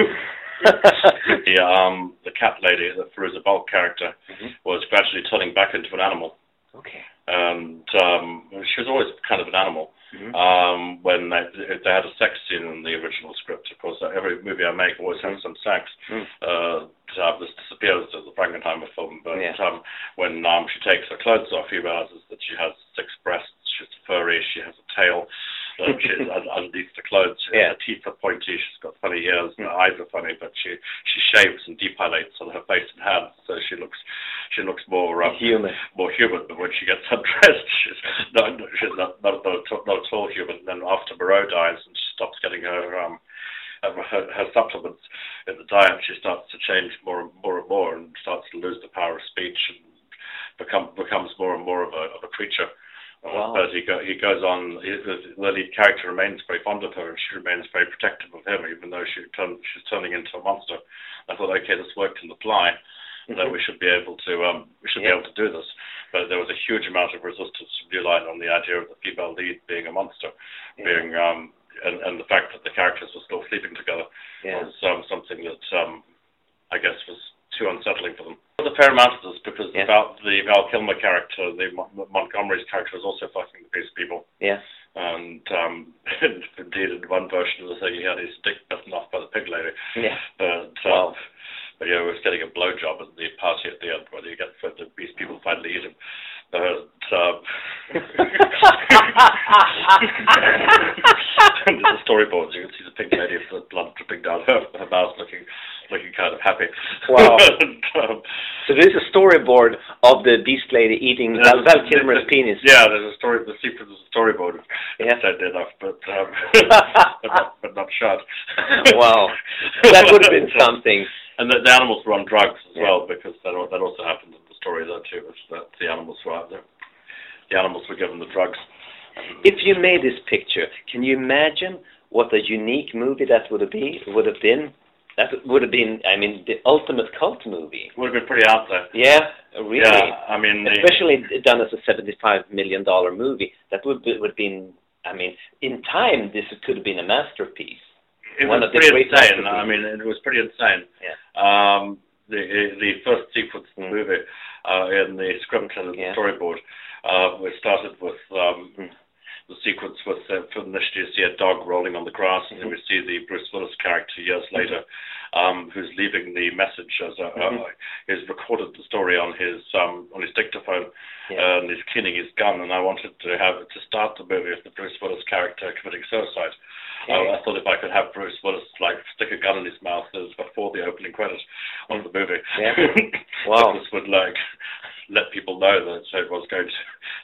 Speaker 2: the um, the cat lady, the Fairuza Balk character,
Speaker 3: Mhm.
Speaker 2: was gradually turning back into an animal,
Speaker 3: Okay.
Speaker 2: And um, she was always kind of an animal.
Speaker 3: Mhm.
Speaker 2: Um, when they, they had a sex scene in the original script, of course, every movie I make always has some sex.
Speaker 3: Mm.
Speaker 2: Uh, this disappears as the Frankenheimer film, but
Speaker 3: Yeah.
Speaker 2: um, when um, she takes her clothes off, he realizes that she has six breasts, she's furry, she has a tail, uh, she's un- underneath the clothes,
Speaker 3: Yeah.
Speaker 2: her teeth are pointy, she's got funny ears, and her eyes are funny, but she she shaves and depilates on her face and hands, so she looks she looks more um,
Speaker 3: Human.
Speaker 2: more human, but when she gets undressed, she's not, she's not, not, not, at all- not at all human. And then after Moreau dies and she stops getting her, um, uh, her, her supplements in the diet, she starts to change more and more and more and starts to lose the power of speech and become, becomes more and more of a, of a creature.
Speaker 3: Wow.
Speaker 2: But he, go, he goes on, he, the the lead character remains very fond of her and she remains very protective of him, even though she turn, she's turning into a monster. I thought, okay, this worked in the fly that we should be able to um, we should
Speaker 3: Yeah.
Speaker 2: be able to do this. But there was a huge amount of resistance from New Line on the idea of the female lead being a monster,
Speaker 3: Yeah.
Speaker 2: being um, and, and the fact that the characters were still sleeping together
Speaker 3: Yeah.
Speaker 2: was um, something that um, I guess was too unsettling for them. There was a fair amount of this because
Speaker 3: Yeah.
Speaker 2: about the Val Kilmer character, the Mon- Montgomery's character was also fucking the piece of people.
Speaker 3: Yeah.
Speaker 2: And um, indeed, in one version of the thing, he had his dick bitten off by the pig lady.
Speaker 3: Yeah.
Speaker 2: But, uh,
Speaker 3: Wow.
Speaker 2: but yeah, he was getting a blowjob at the party at the end, whether you get the these people finally eat him. And there's the storyboards. You can see the pink lady with the blood dripping down her, her mouth, looking looking kind of happy.
Speaker 3: Wow.
Speaker 2: and, um,
Speaker 3: So there's a storyboard of the beast lady eating Val, Val Kilmer's penis.
Speaker 2: Yeah, there's a story. The secret is a storyboard.
Speaker 3: Yeah.
Speaker 2: Said enough, but um, but, not, but not shot.
Speaker 3: Wow. That would have been something.
Speaker 2: And the, the animals were on drugs as
Speaker 3: Yeah.
Speaker 2: well, because that, that also happened story there too, was that the animals were out there. The animals were given the drugs.
Speaker 3: If you made this picture, can you imagine what a unique movie that would have been? Would have been that would have been, I mean, the ultimate cult movie.
Speaker 2: Would have been pretty out there.
Speaker 3: Yeah, really.
Speaker 2: Yeah, I mean, the,
Speaker 3: Especially done as a seventy-five million dollar movie, that would be, would have been. I mean, in time, this could have been a masterpiece.
Speaker 2: it
Speaker 3: one
Speaker 2: was
Speaker 3: of the
Speaker 2: pretty
Speaker 3: great
Speaker 2: insane. I mean, it was pretty insane.
Speaker 3: Yeah.
Speaker 2: Um, the the first sequence in the movie, uh, in the script and
Speaker 3: Yeah.
Speaker 2: the storyboard, uh, we started with um, the sequence with uh, initially you see a dog rolling on the grass, and then we see the Bruce Willis character years later, um, who's leaving the message as a,
Speaker 3: Mhm.
Speaker 2: uh, he's recorded the story on his um, on his dictaphone,
Speaker 3: Yeah.
Speaker 2: and he's cleaning his gun, and I wanted to have to start the movie with the Bruce Willis character committing suicide.
Speaker 3: Okay.
Speaker 2: I, I thought if I could have Bruce Willis like stick a gun in his mouth as before the opening credits of the movie,
Speaker 3: Yeah. Wow.
Speaker 2: this would like let people know that it was going to,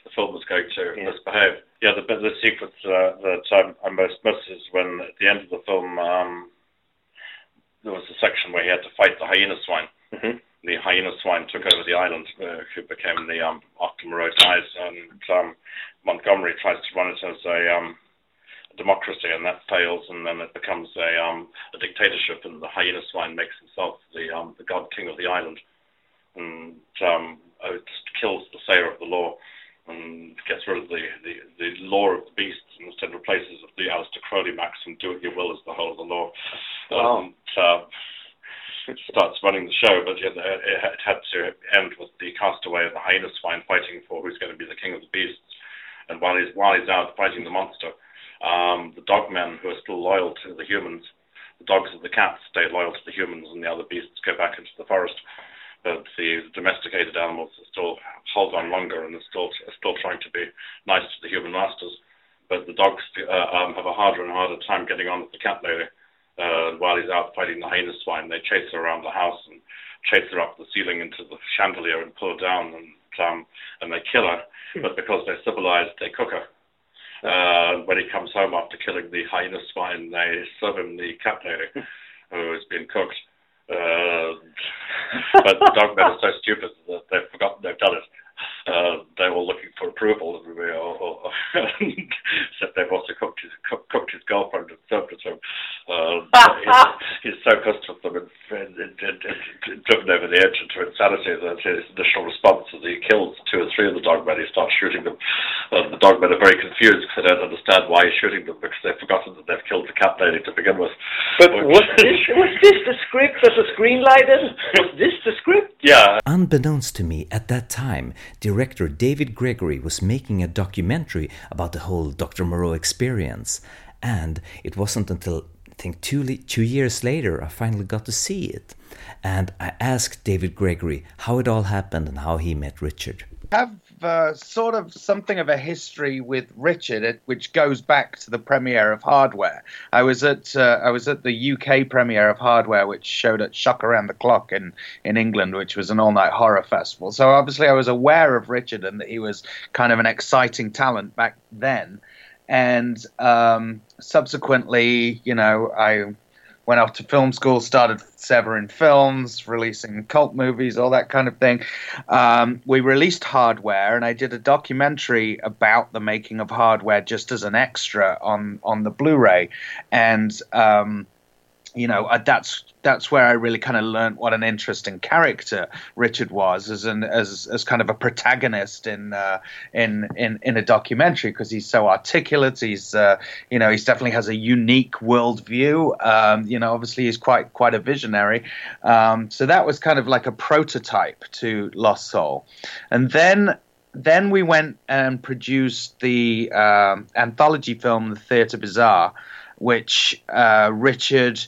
Speaker 2: the film was going to
Speaker 3: Yeah.
Speaker 2: misbehave. Yeah, the the sequence uh, that um, I most miss is when at the end of the film um, there was a section where he had to fight the hyena swine.
Speaker 3: Mhm.
Speaker 2: The hyena swine took over the island, uh, who became the um, dies, and um, Montgomery tries to run it as a um, democracy, and that fails, and then it becomes a, um, a dictatorship, and the hyena swine makes himself the um, the god king of the island, and um, uh, just kills the sayer of the law, and gets rid of the, the, the law of the beasts, and instead replaces it with the Aleister Crowley maxim, do what you will as the whole of the law.
Speaker 3: Wow.
Speaker 2: Uh, starts running the show, but know, it had- it had to end with the castaway of the hyena swine fighting for who's going to be the king of the beasts. And while he's while he's out fighting the monster, um, the dogmen who are still loyal to the humans, the dogs of the cats stay loyal to the humans, and the other beasts go back into the forest. But the domesticated animals still hold on longer and are still still trying to be nice to the human masters. But the dogs uh, um, have a harder and harder time getting on with the cat lady. Uh, while he's out fighting the hyena swine, they chase her around the house and chase her up the ceiling into the chandelier and pull her down, and um, and they kill her. But because they're civilized, they cook her. Uh, when he comes home after killing the hyena swine, they serve him the cat lady who has been cooked. Uh, but the dog men are so stupid that they've forgotten they've done it. Uh, they were looking for approval, or, or, except they've also cooked his, cooked his girlfriend and served it to him. Uh, he's, he's, so pissed with them and, and, and, and, driven over the edge into insanity that his initial response is he kills two or three of the dogmen. He starts shooting them. Uh, the dogmen are very confused because they don't understand why he's shooting them because they've forgotten that they've killed the cat lady to begin with.
Speaker 3: But was this, was this the script that was greenlighted? Was this the script?
Speaker 2: Yeah.
Speaker 1: Unbeknownst to me at that time, director David Gregory was making a documentary about the whole Dr. Moreau experience. And it wasn't until I think two, two years later I finally got to see it. And I asked David Gregory how it all happened and how he met Richard.
Speaker 5: Have uh, sort of something of a history with Richard, which goes back to the premiere of Hardware. I was at uh, I was at the UK premiere of Hardware, which showed at Shock Around the Clock in in England, which was an all night horror festival. So obviously, I was aware of Richard and that he was kind of an exciting talent back then. And um, subsequently, you know, I went off to film school, started Severin Films, releasing cult movies, all that kind of thing. Um, we released Hardware, and I did a documentary about the making of Hardware just as an extra on on the Blu-ray, and um, you know uh, that's that's where I really kind of learned what an interesting character Richard was as an as as kind of a protagonist in uh, in in in a documentary because he's so articulate. He's uh, you know he's definitely has a unique worldview. Um, you know, obviously he's quite quite a visionary. Um, so that was kind of like a prototype to Lost Soul, and then then we went and produced the um, anthology film, The Theatre Bizarre, which uh, Richard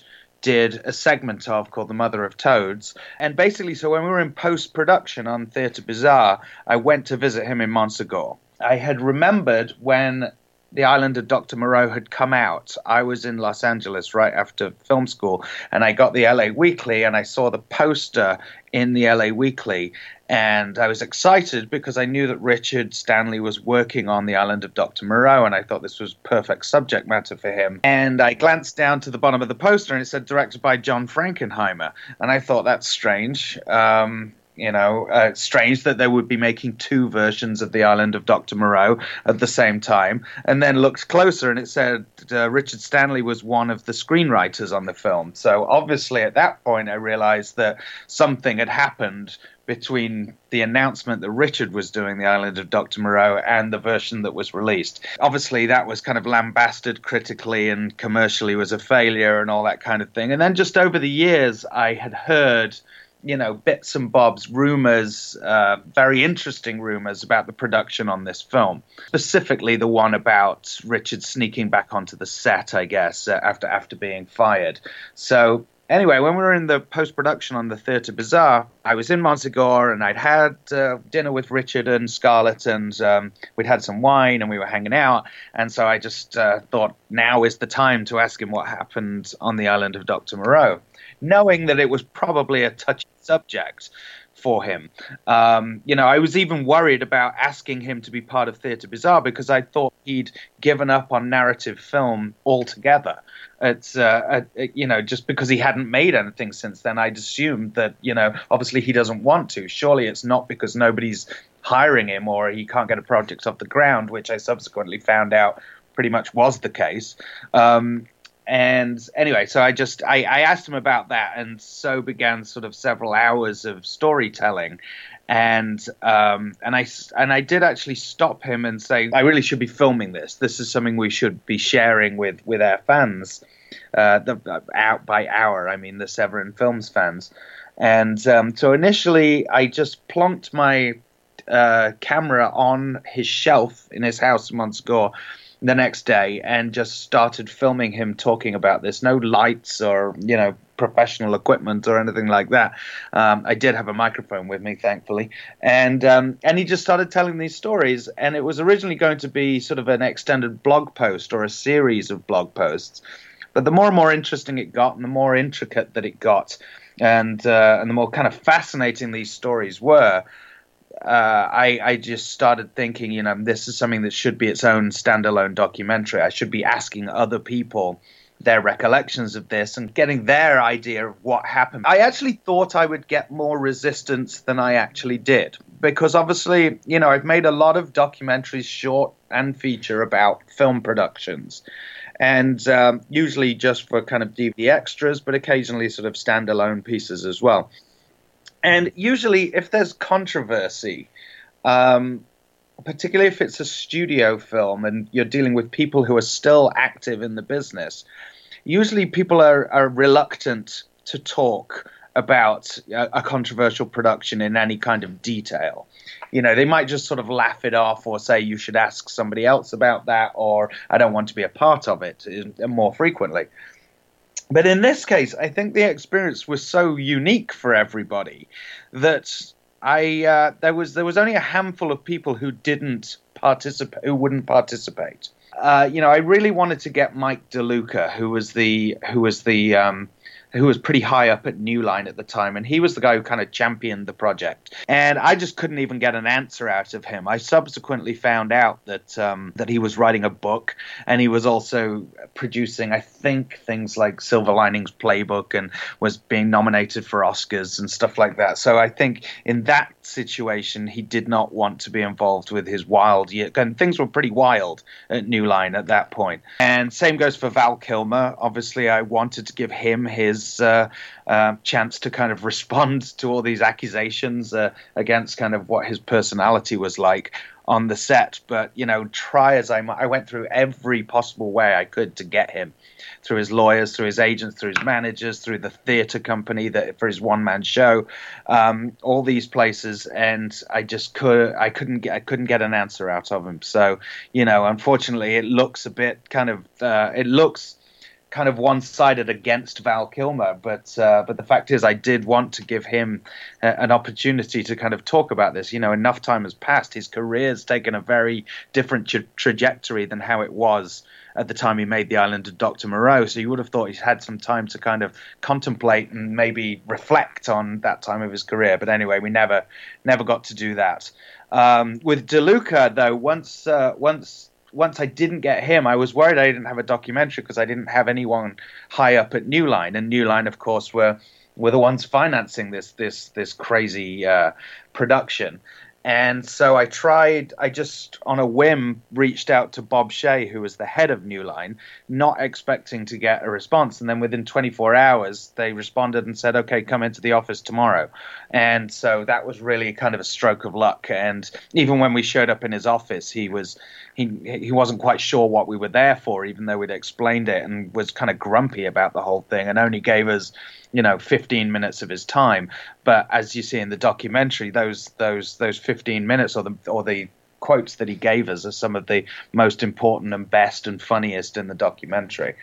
Speaker 5: did a segment of called The Mother of Toads. And basically, so when we were in post production on Theatre Bizarre, I went to visit him in Montsegur. I had remembered when the island of Dr. Moreau had come out. I was in Los Angeles right after film school, and I got the LA Weekly and I saw the poster in the LA Weekly. And I was excited because I knew that Richard Stanley was working on the island of Dr. Moreau, and I thought this was perfect subject matter for him. And I glanced down to the bottom of the poster, and it said directed by John Frankenheimer. And I thought that's strange. Um, you know, uh, strange that they would be making two versions of the island of Dr. Moreau at the same time. And then looked closer and it said uh, Richard Stanley was one of the screenwriters on the film. So obviously at that point I realized that something had happened between the announcement that Richard was doing the Island of Dr. Moreau and the version that was released. Obviously, that was kind of lambasted critically and commercially was a failure and all that kind of thing. And then just over the years, I had heard you know, bits and bobs, rumors, uh, very interesting rumors about the production on this film. Specifically, the one about Richard sneaking back onto the set, I guess, uh, after after being fired. So anyway, when we were in the post production on the Theatre Bizarre, I was in Montsegur and I'd had uh, dinner with Richard and Scarlett, and um, we'd had some wine and we were hanging out. And so I just uh, thought now is the time to ask him what happened on the island of Dr. Moreau knowing that it was probably a touchy subject for him. Um, you know, I was even worried about asking him to be part of Theatre Bizarre because I thought he'd given up on narrative film altogether. It's, uh, uh, you know, just because he hadn't made anything since then, I'd assumed that, you know, obviously he doesn't want to. Surely it's not because nobody's hiring him or he can't get a project off the ground, which I subsequently found out pretty much was the case. Um, and anyway, so I just I, I asked him about that, and so began sort of several hours of storytelling, and um, and I and I did actually stop him and say I really should be filming this. This is something we should be sharing with with our fans, uh, the out by hour. I mean the Severin Films fans, and um, so initially I just plonked my uh, camera on his shelf in his house in Montsegur the next day and just started filming him talking about this. No lights or, you know, professional equipment or anything like that. Um, I did have a microphone with me, thankfully, and um, and he just started telling these stories. And it was originally going to be sort of an extended blog post or a series of blog posts, but the more and more interesting it got, and the more intricate that it got, and uh, and the more kind of fascinating these stories were uh, I, I just started thinking, you know, this is something that should be its own standalone documentary. I should be asking other people their recollections of this and getting their idea of what happened. I actually thought I would get more resistance than I actually did because obviously, you know, I've made a lot of documentaries, short and feature, about film productions. And um, usually just for kind of DVD extras, but occasionally sort of standalone pieces as well. And usually, if there's controversy, um, particularly if it's a studio film and you're dealing with people who are still active in the business, usually people are, are reluctant to talk about a, a, controversial production in any kind of detail. You know, they might just sort of laugh it off or say you should ask somebody else about that or I don't want to be a part of it more frequently. But in this case, I think the experience was so unique for everybody that I uh, there was there was only a handful of people who didn't participate, who wouldn't participate. Uh, you know, I really wanted to get Mike DeLuca, who was the who was the um, who was pretty high up at New Line at the time, and he was the guy who kind of championed the project. And I just couldn't even get an answer out of him. I subsequently found out that um, that he was writing a book, and he was also producing, I think, things like Silver Linings Playbook, and was being nominated for Oscars and stuff like that. So I think in that situation, he did not want to be involved with his wild year, and things were pretty wild at New Line at that point. And same goes for Val Kilmer. Obviously, I wanted to give him his his uh, uh, chance to kind of respond to all these accusations uh, against kind of what his personality was like on the set. But you know, try as I might, I went through every possible way I could to get him through his lawyers, through his agents, through his managers, through the theatre company that for his one man show, um, all these places, and I just could I couldn't get I couldn't get an answer out of him. So you know, unfortunately, it looks a bit kind of uh, it looks kind of one-sided against Val Kilmer, but uh, but the fact is, I did want to give him uh, an opportunity to kind of talk about this. You know, enough time has passed; his career's taken a very different tra- trajectory than how it was at the time he made the island of Dr. Moreau. So you would have thought he's had some time to kind of contemplate and maybe reflect on that time of his career. But anyway, we never never got to do that. Um, with DeLuca, though, once uh, once once I didn't get him, I was worried I didn't have a documentary because I didn't have anyone high up at New Line, and New Line, of course, were were the ones financing this this this crazy uh, production. And so I tried, I just on a whim reached out to Bob Shaye, who was the head of New Line, not expecting to get a response. And then within 24 hours, they responded and said, okay, come into the office tomorrow. And so that was really kind of a stroke of luck. And even when we showed up in his office, he was he he wasn't quite sure what we were there for, even though we'd explained it, and was kind of grumpy about the whole thing, and only gave us, you know, 15 minutes of his time. But as you see in the documentary, those those those 15 minutes or the or the quotes that he gave us are some of the most important and best and funniest in the documentary.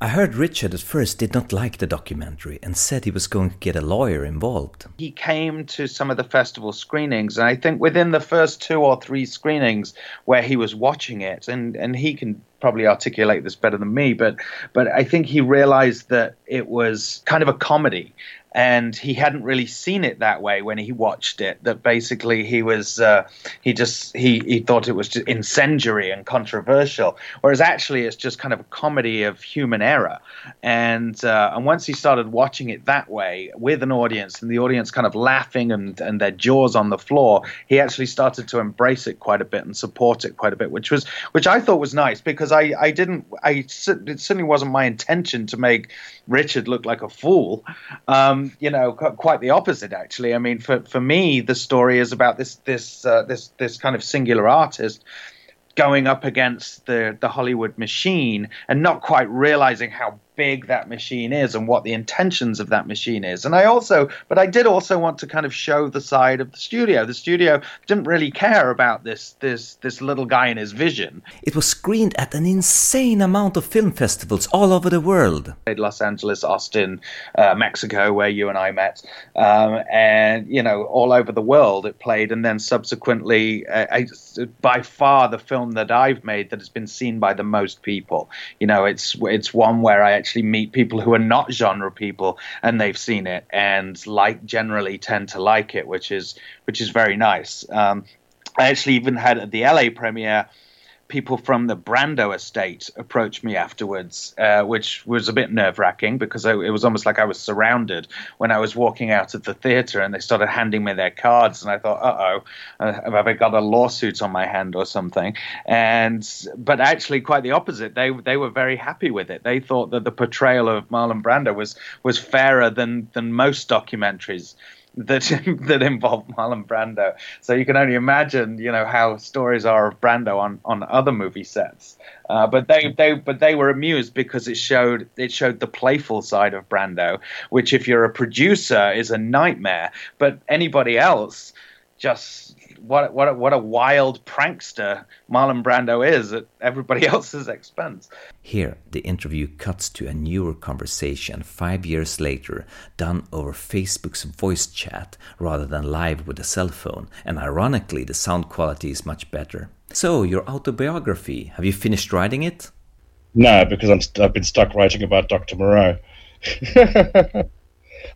Speaker 1: I heard Richard at first did not like the documentary and said he was going to get a lawyer involved.
Speaker 5: He came to some of the festival screenings, and I think within the first two or three screenings where he was watching it, and, and he can probably articulate this better than me, but but I think he realized that it was kind of a comedy and he hadn't really seen it that way when he watched it. That basically he was uh, he just he he thought it was just incendiary and controversial, whereas actually it's just kind of a comedy of human error. And uh, and once he started watching it that way with an audience and the audience kind of laughing and and their jaws on the floor, he actually started to embrace it quite a bit and support it quite a bit, which was which I thought was nice because I I didn't I it certainly wasn't my intention to make Richard looked like a fool. Um, you know, quite the opposite actually. I mean, for for me, the story is about this this uh, this this kind of singular artist going up against the the Hollywood machine and not quite realizing how big that machine is and what the intentions of that machine is. And I also, but I did also want to kind of show the side of the studio. The studio didn't really care about this this this little guy and his vision.
Speaker 1: It was screened at an insane amount of film festivals all over the world.
Speaker 5: Los Angeles, Austin, uh, Mexico, where you and I met, um, and you know all over the world it played. And then subsequently, uh, I, by far the film that I've made that has been seen by the most people. You know, it's it's one where I actually meet people who are not genre people and they've seen it and like generally tend to like it, which is which is very nice. Um, I actually even had at the LA premiere people from the Brando estate approached me afterwards, uh, which was a bit nerve wracking because I, it was almost like I was surrounded when I was walking out of the theater and they started handing me their cards. And I thought, uh oh, uh, have I got a lawsuit on my hand or something? And but actually, quite the opposite. They they were very happy with it. They thought that the portrayal of Marlon Brando was was fairer than than most documentaries that that involve Marlon Brando. So you can only imagine, you know, how stories are of Brando on, on other movie sets. Uh, but they, they but they were amused because it showed it showed the playful side of Brando, which if you're a producer is a nightmare. But anybody else just what what a, what a wild prankster Marlon Brando is at everybody else's expense.
Speaker 1: Here, the interview cuts to a newer conversation five years later, done over Facebook's voice chat rather than live with a cell phone, and ironically, the sound quality is much better. So, your autobiography, have you finished writing it?
Speaker 4: No, because I'm st- I've been stuck writing about Dr. Moreau.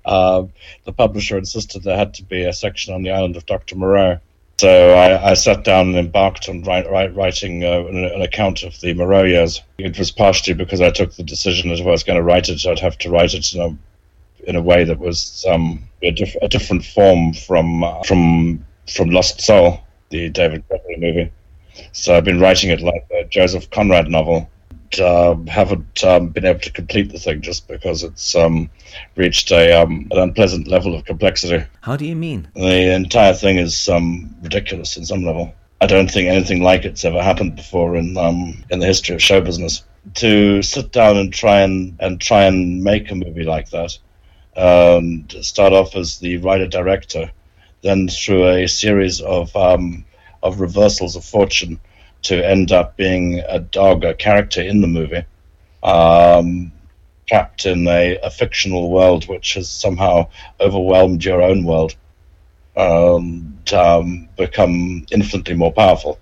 Speaker 4: uh, the publisher insisted there had to be a section on the island of Dr. Moreau. So I, I, sat down and embarked on write, write, writing uh, an, an, account of the Moreau years. It was partially because I took the decision that if I was going to write it, I'd have to write it in a, in a way that was um, a, diff- a, different form from uh, from from Lost Soul, the David Gregory movie. So I've been writing it like a Joseph Conrad novel uh, haven't um, been able to complete the thing just because it's um, reached a um, an unpleasant level of complexity.
Speaker 1: How do you mean?
Speaker 4: The entire thing is um, ridiculous in some level. I don't think anything like it's ever happened before in um, in the history of show business. To sit down and try and and try and make a movie like that, and start off as the writer director, then through a series of um, of reversals of fortune to end up being a dog, a character in the movie, um, trapped in a, a, fictional world which has somehow overwhelmed your own world, and um, become infinitely more powerful.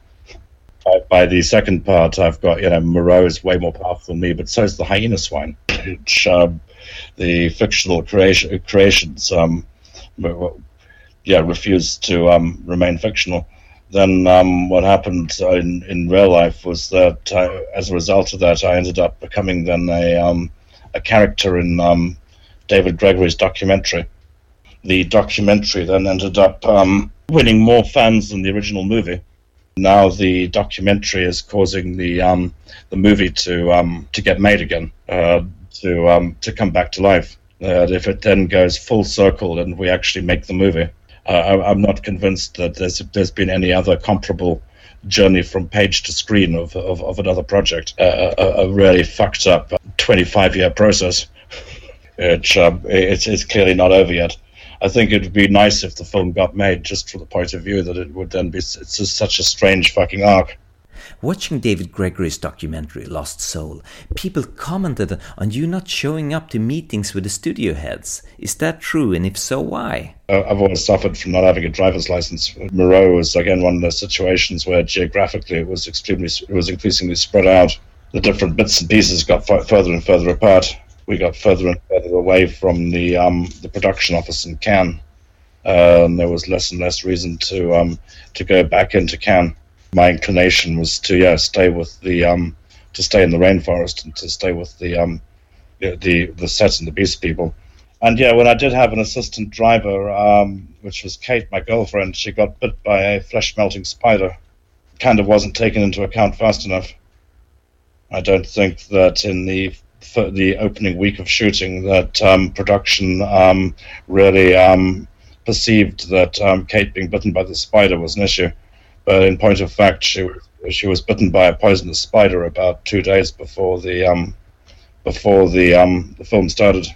Speaker 4: By, by, the second part, I've got you know Moreau is way more powerful than me, but so is the hyena swine, which um, the fictional creation, creations, um, yeah, refuse to um, remain fictional then um, what happened in, in real life was that I, as a result of that, I ended up becoming then a, um, a character in um, David Gregory's documentary. The documentary then ended up um, winning more fans than the original movie. Now the documentary is causing the um, the movie to um, to get made again, uh, to to come back to life. Uh, if it then goes full circle and we actually make the movie, uh, I'm not convinced that there's there's been any other comparable journey from page to screen of of, of another project. Uh, a, a, really fucked up 25 year process. Which um, it's it's clearly not over yet. I think it would be nice if the film got made, just from the point of view that it would then be it's such a strange fucking arc.
Speaker 1: Watching David Gregory's documentary Lost Soul, people commented on you not showing up to meetings with the studio heads. Is that true, and if so, why?
Speaker 4: Uh, I've always suffered from not having a driver's license. Moreau was again one of those situations where geographically it was extremely, it was increasingly spread out. The different bits and pieces got further and further apart. We got further and further away from the um, the production office in Cairns. Uh, and there was less and less reason to um, to go back into Cairns my inclination was to yeah stay with the um to stay in the rainforest and to stay with the um the the set and the beast people. And yeah, when I did have an assistant driver, um, which was Kate, my girlfriend, she got bit by a flesh melting spider. Kind of wasn't taken into account fast enough. I don't think that in the the opening week of shooting that um, production um, really um, perceived that um, Kate being bitten by the spider was an issue. But in point of fact, she she was bitten by a poisonous spider about two days before the um, before the um, the film started.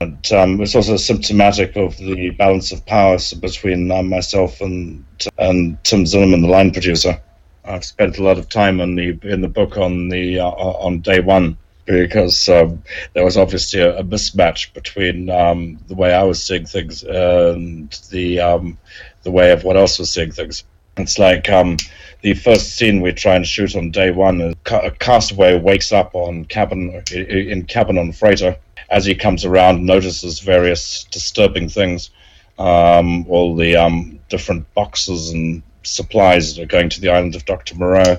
Speaker 4: And um, it's also symptomatic of the balance of power between um, myself and and Tim Zinnemann, the line producer. I've spent a lot of time in the in the book on the uh, on day one because um, there was obviously a, a mismatch between um, the way I was seeing things and the um, the way everyone else was seeing things. It's like um,
Speaker 2: the first scene we try and shoot on day one, a castaway wakes up on cabin in cabin on freighter. As he comes around, notices various disturbing things, um, all the um, different boxes and supplies that are going to the island of Doctor Moreau.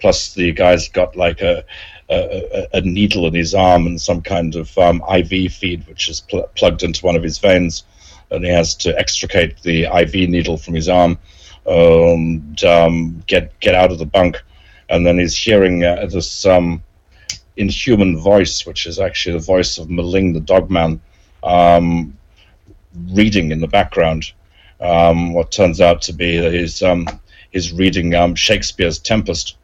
Speaker 2: Plus, the guy's got like a a, a, needle in his arm and some kind of um, IV feed, which is pl- plugged into one of his veins, and he has to extricate the IV needle from his arm and um, get get out of the bunk. And then he's hearing uh, this um, inhuman voice, which is actually the voice of M'ling, the dogman, um, reading in the background. Um, what turns out to be that he's, um, he's reading um, Shakespeare's Tempest.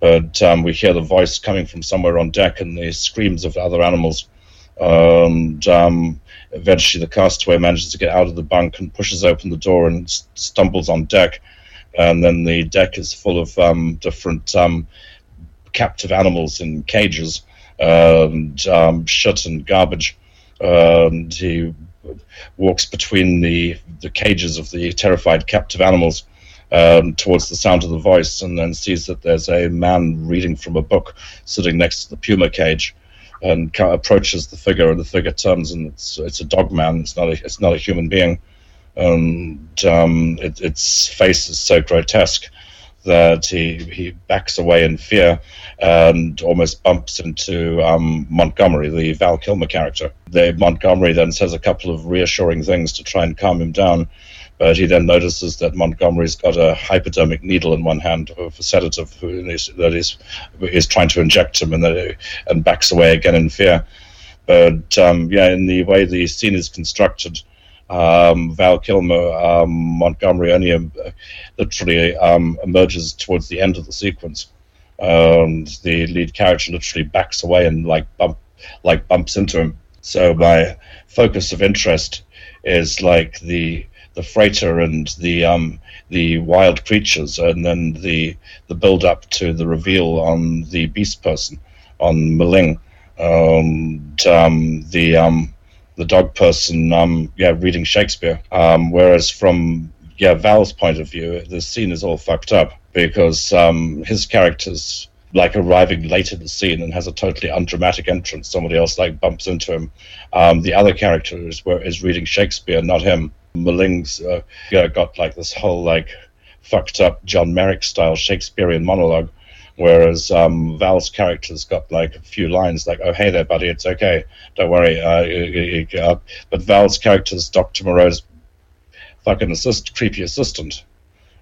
Speaker 2: But we hear the voice coming from somewhere on deck and the screams of other animals. And um, eventually, the castaway manages to get out of the bunk and pushes open the door and stumbles on deck. And then the deck is full of um, different captive animals in cages and shit and garbage. And he walks between the, the cages of the terrified captive animals um, towards the sound of the voice and then sees that there's a man reading from a book sitting next to the puma cage and approaches the figure and the figure turns and it's it's a dog man it's not a, it's not a human being and um, it, its face is so grotesque that he, he backs away in fear and almost bumps into um, Montgomery, the Val Kilmer character. The, Montgomery then says a couple of reassuring things to try and calm him down, but he then notices that Montgomery's got a hypodermic needle in one hand of a sedative that is, is trying to inject him and, that, and backs away again in fear. But um, yeah, in the way the scene is constructed, um, Val Kilmer, um, Montgomery only um, literally um, emerges towards the end of the sequence. And the lead character literally backs away and like bump, like bumps into him. So my focus of interest is like the the freighter and the um, the wild creatures, and then the the build up to the reveal on the beast person on M'ling, and um, the um, the dog person, um, yeah, reading Shakespeare. Um, whereas from yeah Val's point of view, the scene is all fucked up because um, his character's like arriving late in the scene and has a totally undramatic entrance. Somebody else like bumps into him. Um, the other character is, is reading Shakespeare, not him. M'ling's uh, got like this whole like fucked up John Merrick style Shakespearean monologue Whereas um, Val's character's got like a few lines like, "Oh, hey there, buddy, it's okay, don't worry." Uh, uh, but Val's character's Doctor Moreau's fucking assist, creepy assistant.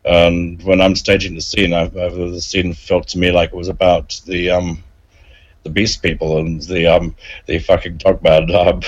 Speaker 2: And when I'm staging the scene, I, I, the scene felt to me like it was about the um, the Beast People and the um, the fucking dogman. Um,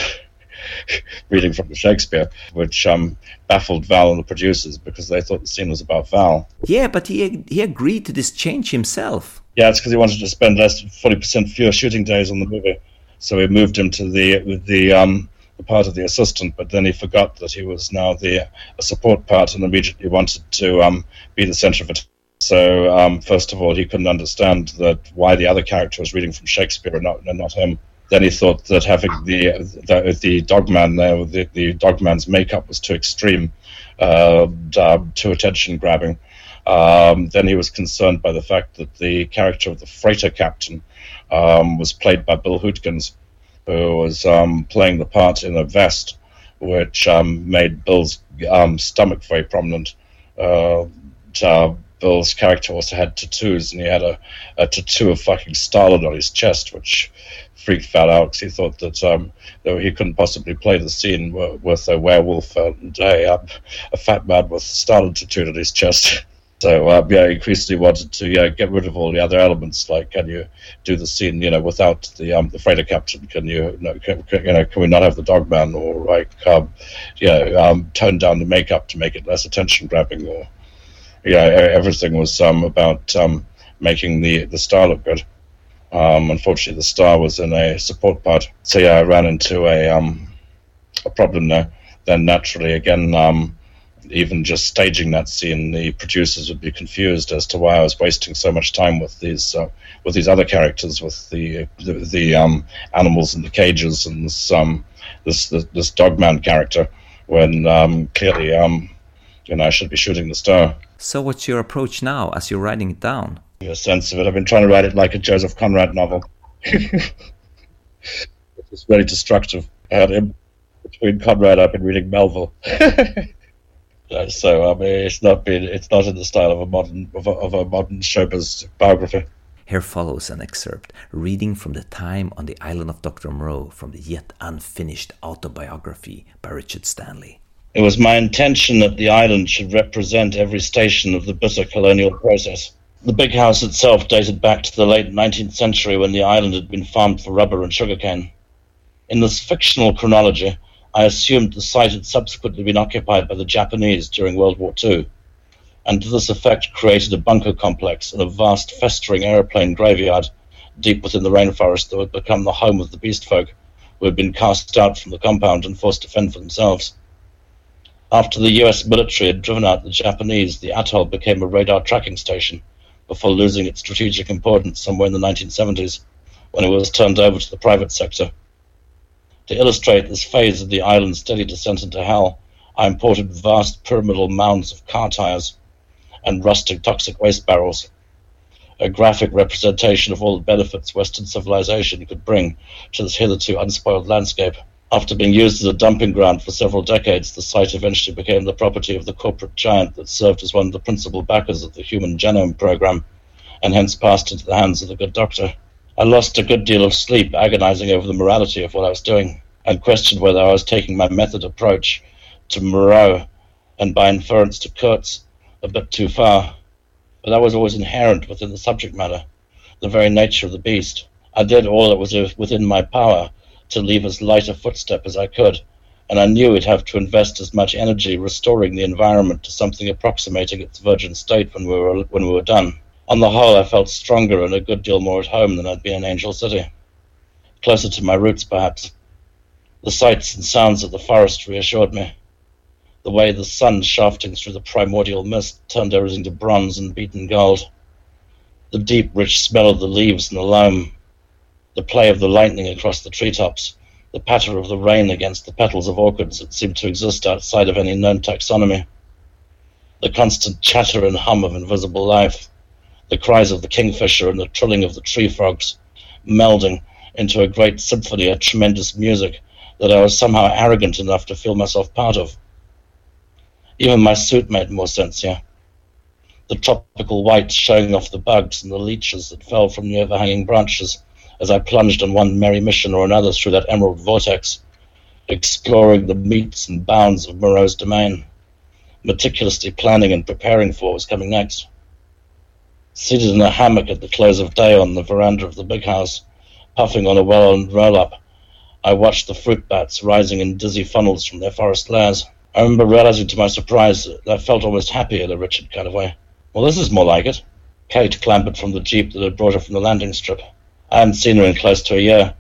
Speaker 2: reading from Shakespeare, which um, baffled Val and the producers because they thought the scene was about Val.
Speaker 1: Yeah, but he he agreed to this change himself.
Speaker 2: Yeah, it's because he wanted to spend less forty percent fewer shooting days on the movie, so he moved him to the with the um, the part of the assistant. But then he forgot that he was now the a support part and immediately wanted to um, be the center of it. So um, first of all, he couldn't understand that why the other character was reading from Shakespeare and not and not him. Then he thought that having the the, the dogman there, the, the dogman's makeup was too extreme, uh, uh, too attention grabbing. Um, then he was concerned by the fact that the character of the freighter captain um, was played by Bill Hootkins, who was um, playing the part in a vest, which um, made Bill's um, stomach very prominent. Uh, uh, Bill's character also had tattoos, and he had a, a tattoo of fucking Stalin on his chest, which freaked Fat out he thought that um, that he couldn't possibly play the scene with a werewolf and a, um, a fat man with Stalin tattooed on his chest. So uh, yeah, increasingly wanted to yeah, get rid of all the other elements. Like, can you do the scene, you know, without the um, the freighter captain? Can you, you know, can, you know, can we not have the dogman or like, um, yeah, um, tone down the makeup to make it less attention grabbing? Or yeah, everything was um, about um, making the the star look good. Um, unfortunately, the star was in a support part, so yeah, I ran into a um, a problem there. Then naturally, again, um, even just staging that scene, the producers would be confused as to why I was wasting so much time with these uh, with these other characters, with the the, the um, animals in the cages and this um, this this, this dogman character, when um, clearly um,
Speaker 4: and I should be shooting the star.
Speaker 1: So, what's your approach now as you're writing it down?
Speaker 4: A sense of it. I've been trying to write it like a Joseph Conrad novel. it's very destructive. Had between Conrad. I've been reading Melville. Uh, so I mean, it's not been. It's not in the style of a modern of a, of a modern showbiz biography.
Speaker 1: Here follows an excerpt reading from the time on the island of Dr. Moreau from the yet unfinished autobiography by Richard Stanley.
Speaker 4: It was my intention that the island should represent every station of the bitter colonial process. The big house itself dated back to the late 19th century when the island had been farmed for rubber and sugarcane. In this fictional chronology, I assumed the site had subsequently been occupied by the Japanese during World War II, and to this effect created a bunker complex and a vast festering aeroplane graveyard deep within the rainforest that would become the home of the beast folk who had been cast out from the compound and forced to fend for themselves. After the US military had driven out the Japanese, the atoll became a radar tracking station before losing its strategic importance somewhere in the 1970s when it was turned over to the private sector. To illustrate this phase of the island's steady descent into hell, I imported vast pyramidal mounds of car tires and rusting toxic waste barrels, a graphic representation of all the benefits Western civilization could bring to this hitherto unspoiled landscape. After being used as a dumping ground for several decades, the site eventually became the property of the corporate giant that served as one of the principal backers of the Human Genome Program, and hence passed into the hands of the good doctor. I lost a good deal of sleep agonizing over the morality of what I was doing, and questioned whether I was taking my method approach to Moreau, and by inference to Kurtz, a bit too far. But that was always inherent within the subject matter, the very nature of the beast. I did all that was within my power to leave as light a footstep as I could, and I knew we'd have to invest as much energy restoring the environment to something approximating its virgin state when we were when we were done. On the whole, I felt stronger and a good deal more at home than I'd been in Angel City, closer to my roots, perhaps. The sights and sounds of the forest reassured me. The way the sun shafting through the primordial mist turned everything to bronze and beaten gold. The deep, rich smell of the leaves and the loam the play of the lightning across the treetops, the patter of the rain against the petals of orchids that seemed to exist outside of any known taxonomy, the constant chatter and hum of invisible life, the cries of the kingfisher and the trilling of the tree frogs, melding into a great symphony of tremendous music that I was somehow arrogant enough to feel myself part of. Even my suit made more sense here. The tropical white showing off the bugs and the leeches that fell from the overhanging branches as I plunged on one merry mission or another through that emerald vortex, exploring the metes and bounds of Moreau's domain, meticulously planning and preparing for what was coming next. Seated in a hammock at the close of day on the veranda of the big house, puffing on a well-oiled roll-up, I watched the fruit bats rising in dizzy funnels from their forest lairs. I remember realizing to my surprise that I felt almost happy in a Richard kind of way. Well, this is more like it. Kate clambered from the jeep that had brought her from the landing strip. I hadn't seen her in close to a year,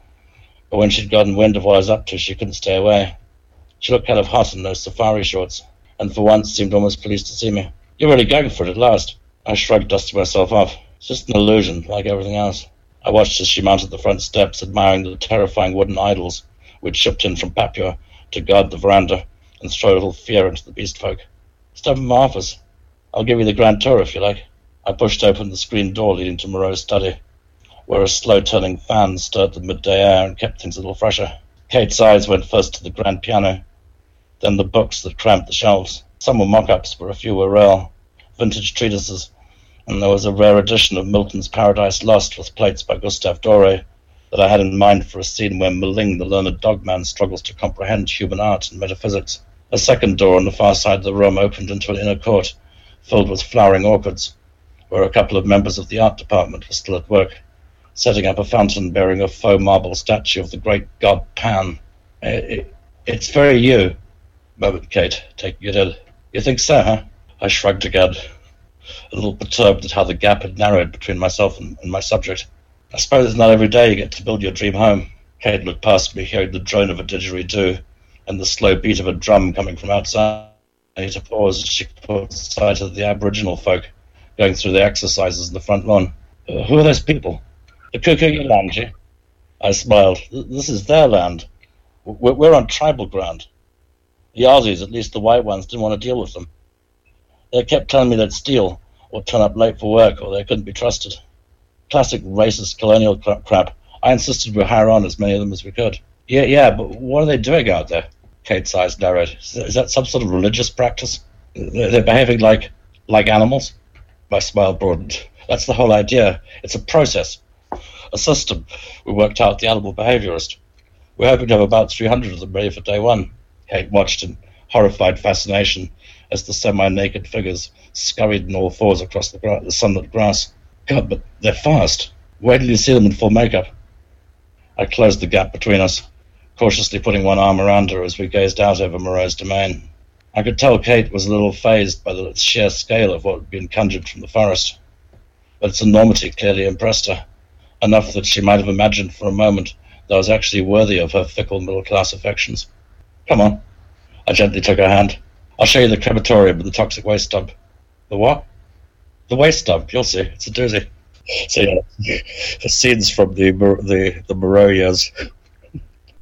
Speaker 4: but when she'd gotten wind of what I was up to, she couldn't stay away. She looked kind of hot in those safari shorts, and for once seemed almost pleased to see me. You're really going for it at last. I shrugged, dusting myself off. It's just an illusion, like everything else. I watched as she mounted the front steps, admiring the terrifying wooden idols which shipped in from Papua to guard the veranda and throw a little fear into the beast folk. Step in my office. I'll give you the grand tour if you like. I pushed open the screen door leading to Moreau's study where a slow-turning fan stirred the midday air and kept things a little fresher. Kate's eyes went first to the grand piano, then the books that cramped the shelves. Some were mock-ups, but a few were real, vintage treatises, and there was a rare edition of Milton's Paradise Lost with plates by Gustave Doré that I had in mind for a scene where M'ling, the learned dogman, struggles to comprehend human art and metaphysics. A second door on the far side of the room opened into an inner court filled with flowering orchids, where a couple of members of the art department were still at work setting up a fountain bearing a faux marble statue of the great god Pan. It, it, it's very you, murmured Kate, taking it in. You think so, huh? I shrugged again, a little perturbed at how the gap had narrowed between myself and, and my subject. I suppose it's not every day you get to build your dream home. Kate looked past me, hearing the drone of a didgeridoo and the slow beat of a drum coming from outside. I need to pause as she caught sight of the Aboriginal folk going through their exercises in the front lawn. Uh, who are those people? The Kuku Yalanji. I smiled. This is their land. We're on tribal ground. The Aussies, at least the white ones, didn't want to deal with them. They kept telling me they'd steal or turn up late for work or they couldn't be trusted. Classic racist colonial crap. I insisted we hire on as many of them as we could. Yeah, yeah, but what are they doing out there? Kate's eyes narrowed. Is that some sort of religious practice? They're behaving like like animals? My smile broadened. That's the whole idea. It's a process, a system. We worked out the animal behaviorist. We're hoping to have about 300 of them ready for day one. Kate watched in horrified fascination as the semi-naked figures scurried on all fours across the, gra- the sunlit grass. God, but they're fast. Where did you see them in full makeup? I closed the gap between us, cautiously putting one arm around her as we gazed out over Moreau's domain. I could tell Kate was a little phased by the sheer scale of what had been conjured from the forest, but its enormity clearly impressed her, enough that she might have imagined for a moment that I was actually worthy of her fickle middle-class affections. Come on. I gently took her hand. I'll show you the crematorium the toxic waste dump. The what? The waste dump. You'll see. It's a doozy. So yeah, the scenes from the the the Moreau years.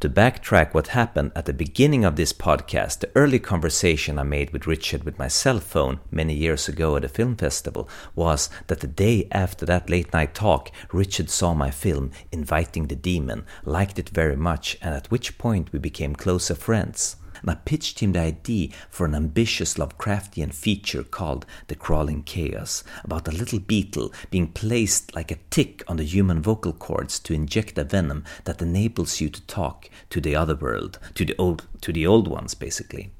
Speaker 1: To backtrack what happened at the beginning of this podcast, the early conversation I made with Richard with my cell phone many years ago at a film festival was that the day after that late night talk, Richard saw my film Inviting the Demon, liked it very much, and at which point we became closer friends and I pitched him the idea for an ambitious Lovecraftian feature called The Crawling Chaos, about a little beetle being placed like a tick on the human vocal cords to inject a venom that enables you to talk to the other world, to the old to the old ones basically.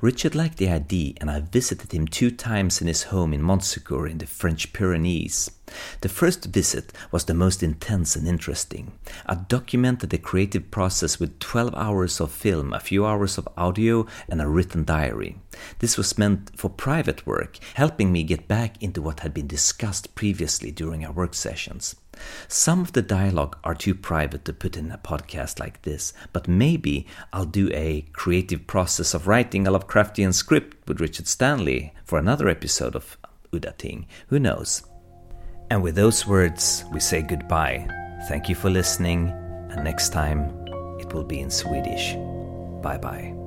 Speaker 1: Richard liked the idea, and I visited him two times in his home in Montsegur in the French Pyrenees. The first visit was the most intense and interesting. I documented the creative process with 12 hours of film, a few hours of audio, and a written diary. This was meant for private work, helping me get back into what had been discussed previously during our work sessions. Some of the dialogue are too private to put in a podcast like this, but maybe I'll do a creative process of writing a Lovecraftian script with Richard Stanley for another episode of Udda Ting. Who knows? And with those words, we say goodbye. Thank you for listening, and next time it will be in Swedish. Bye bye.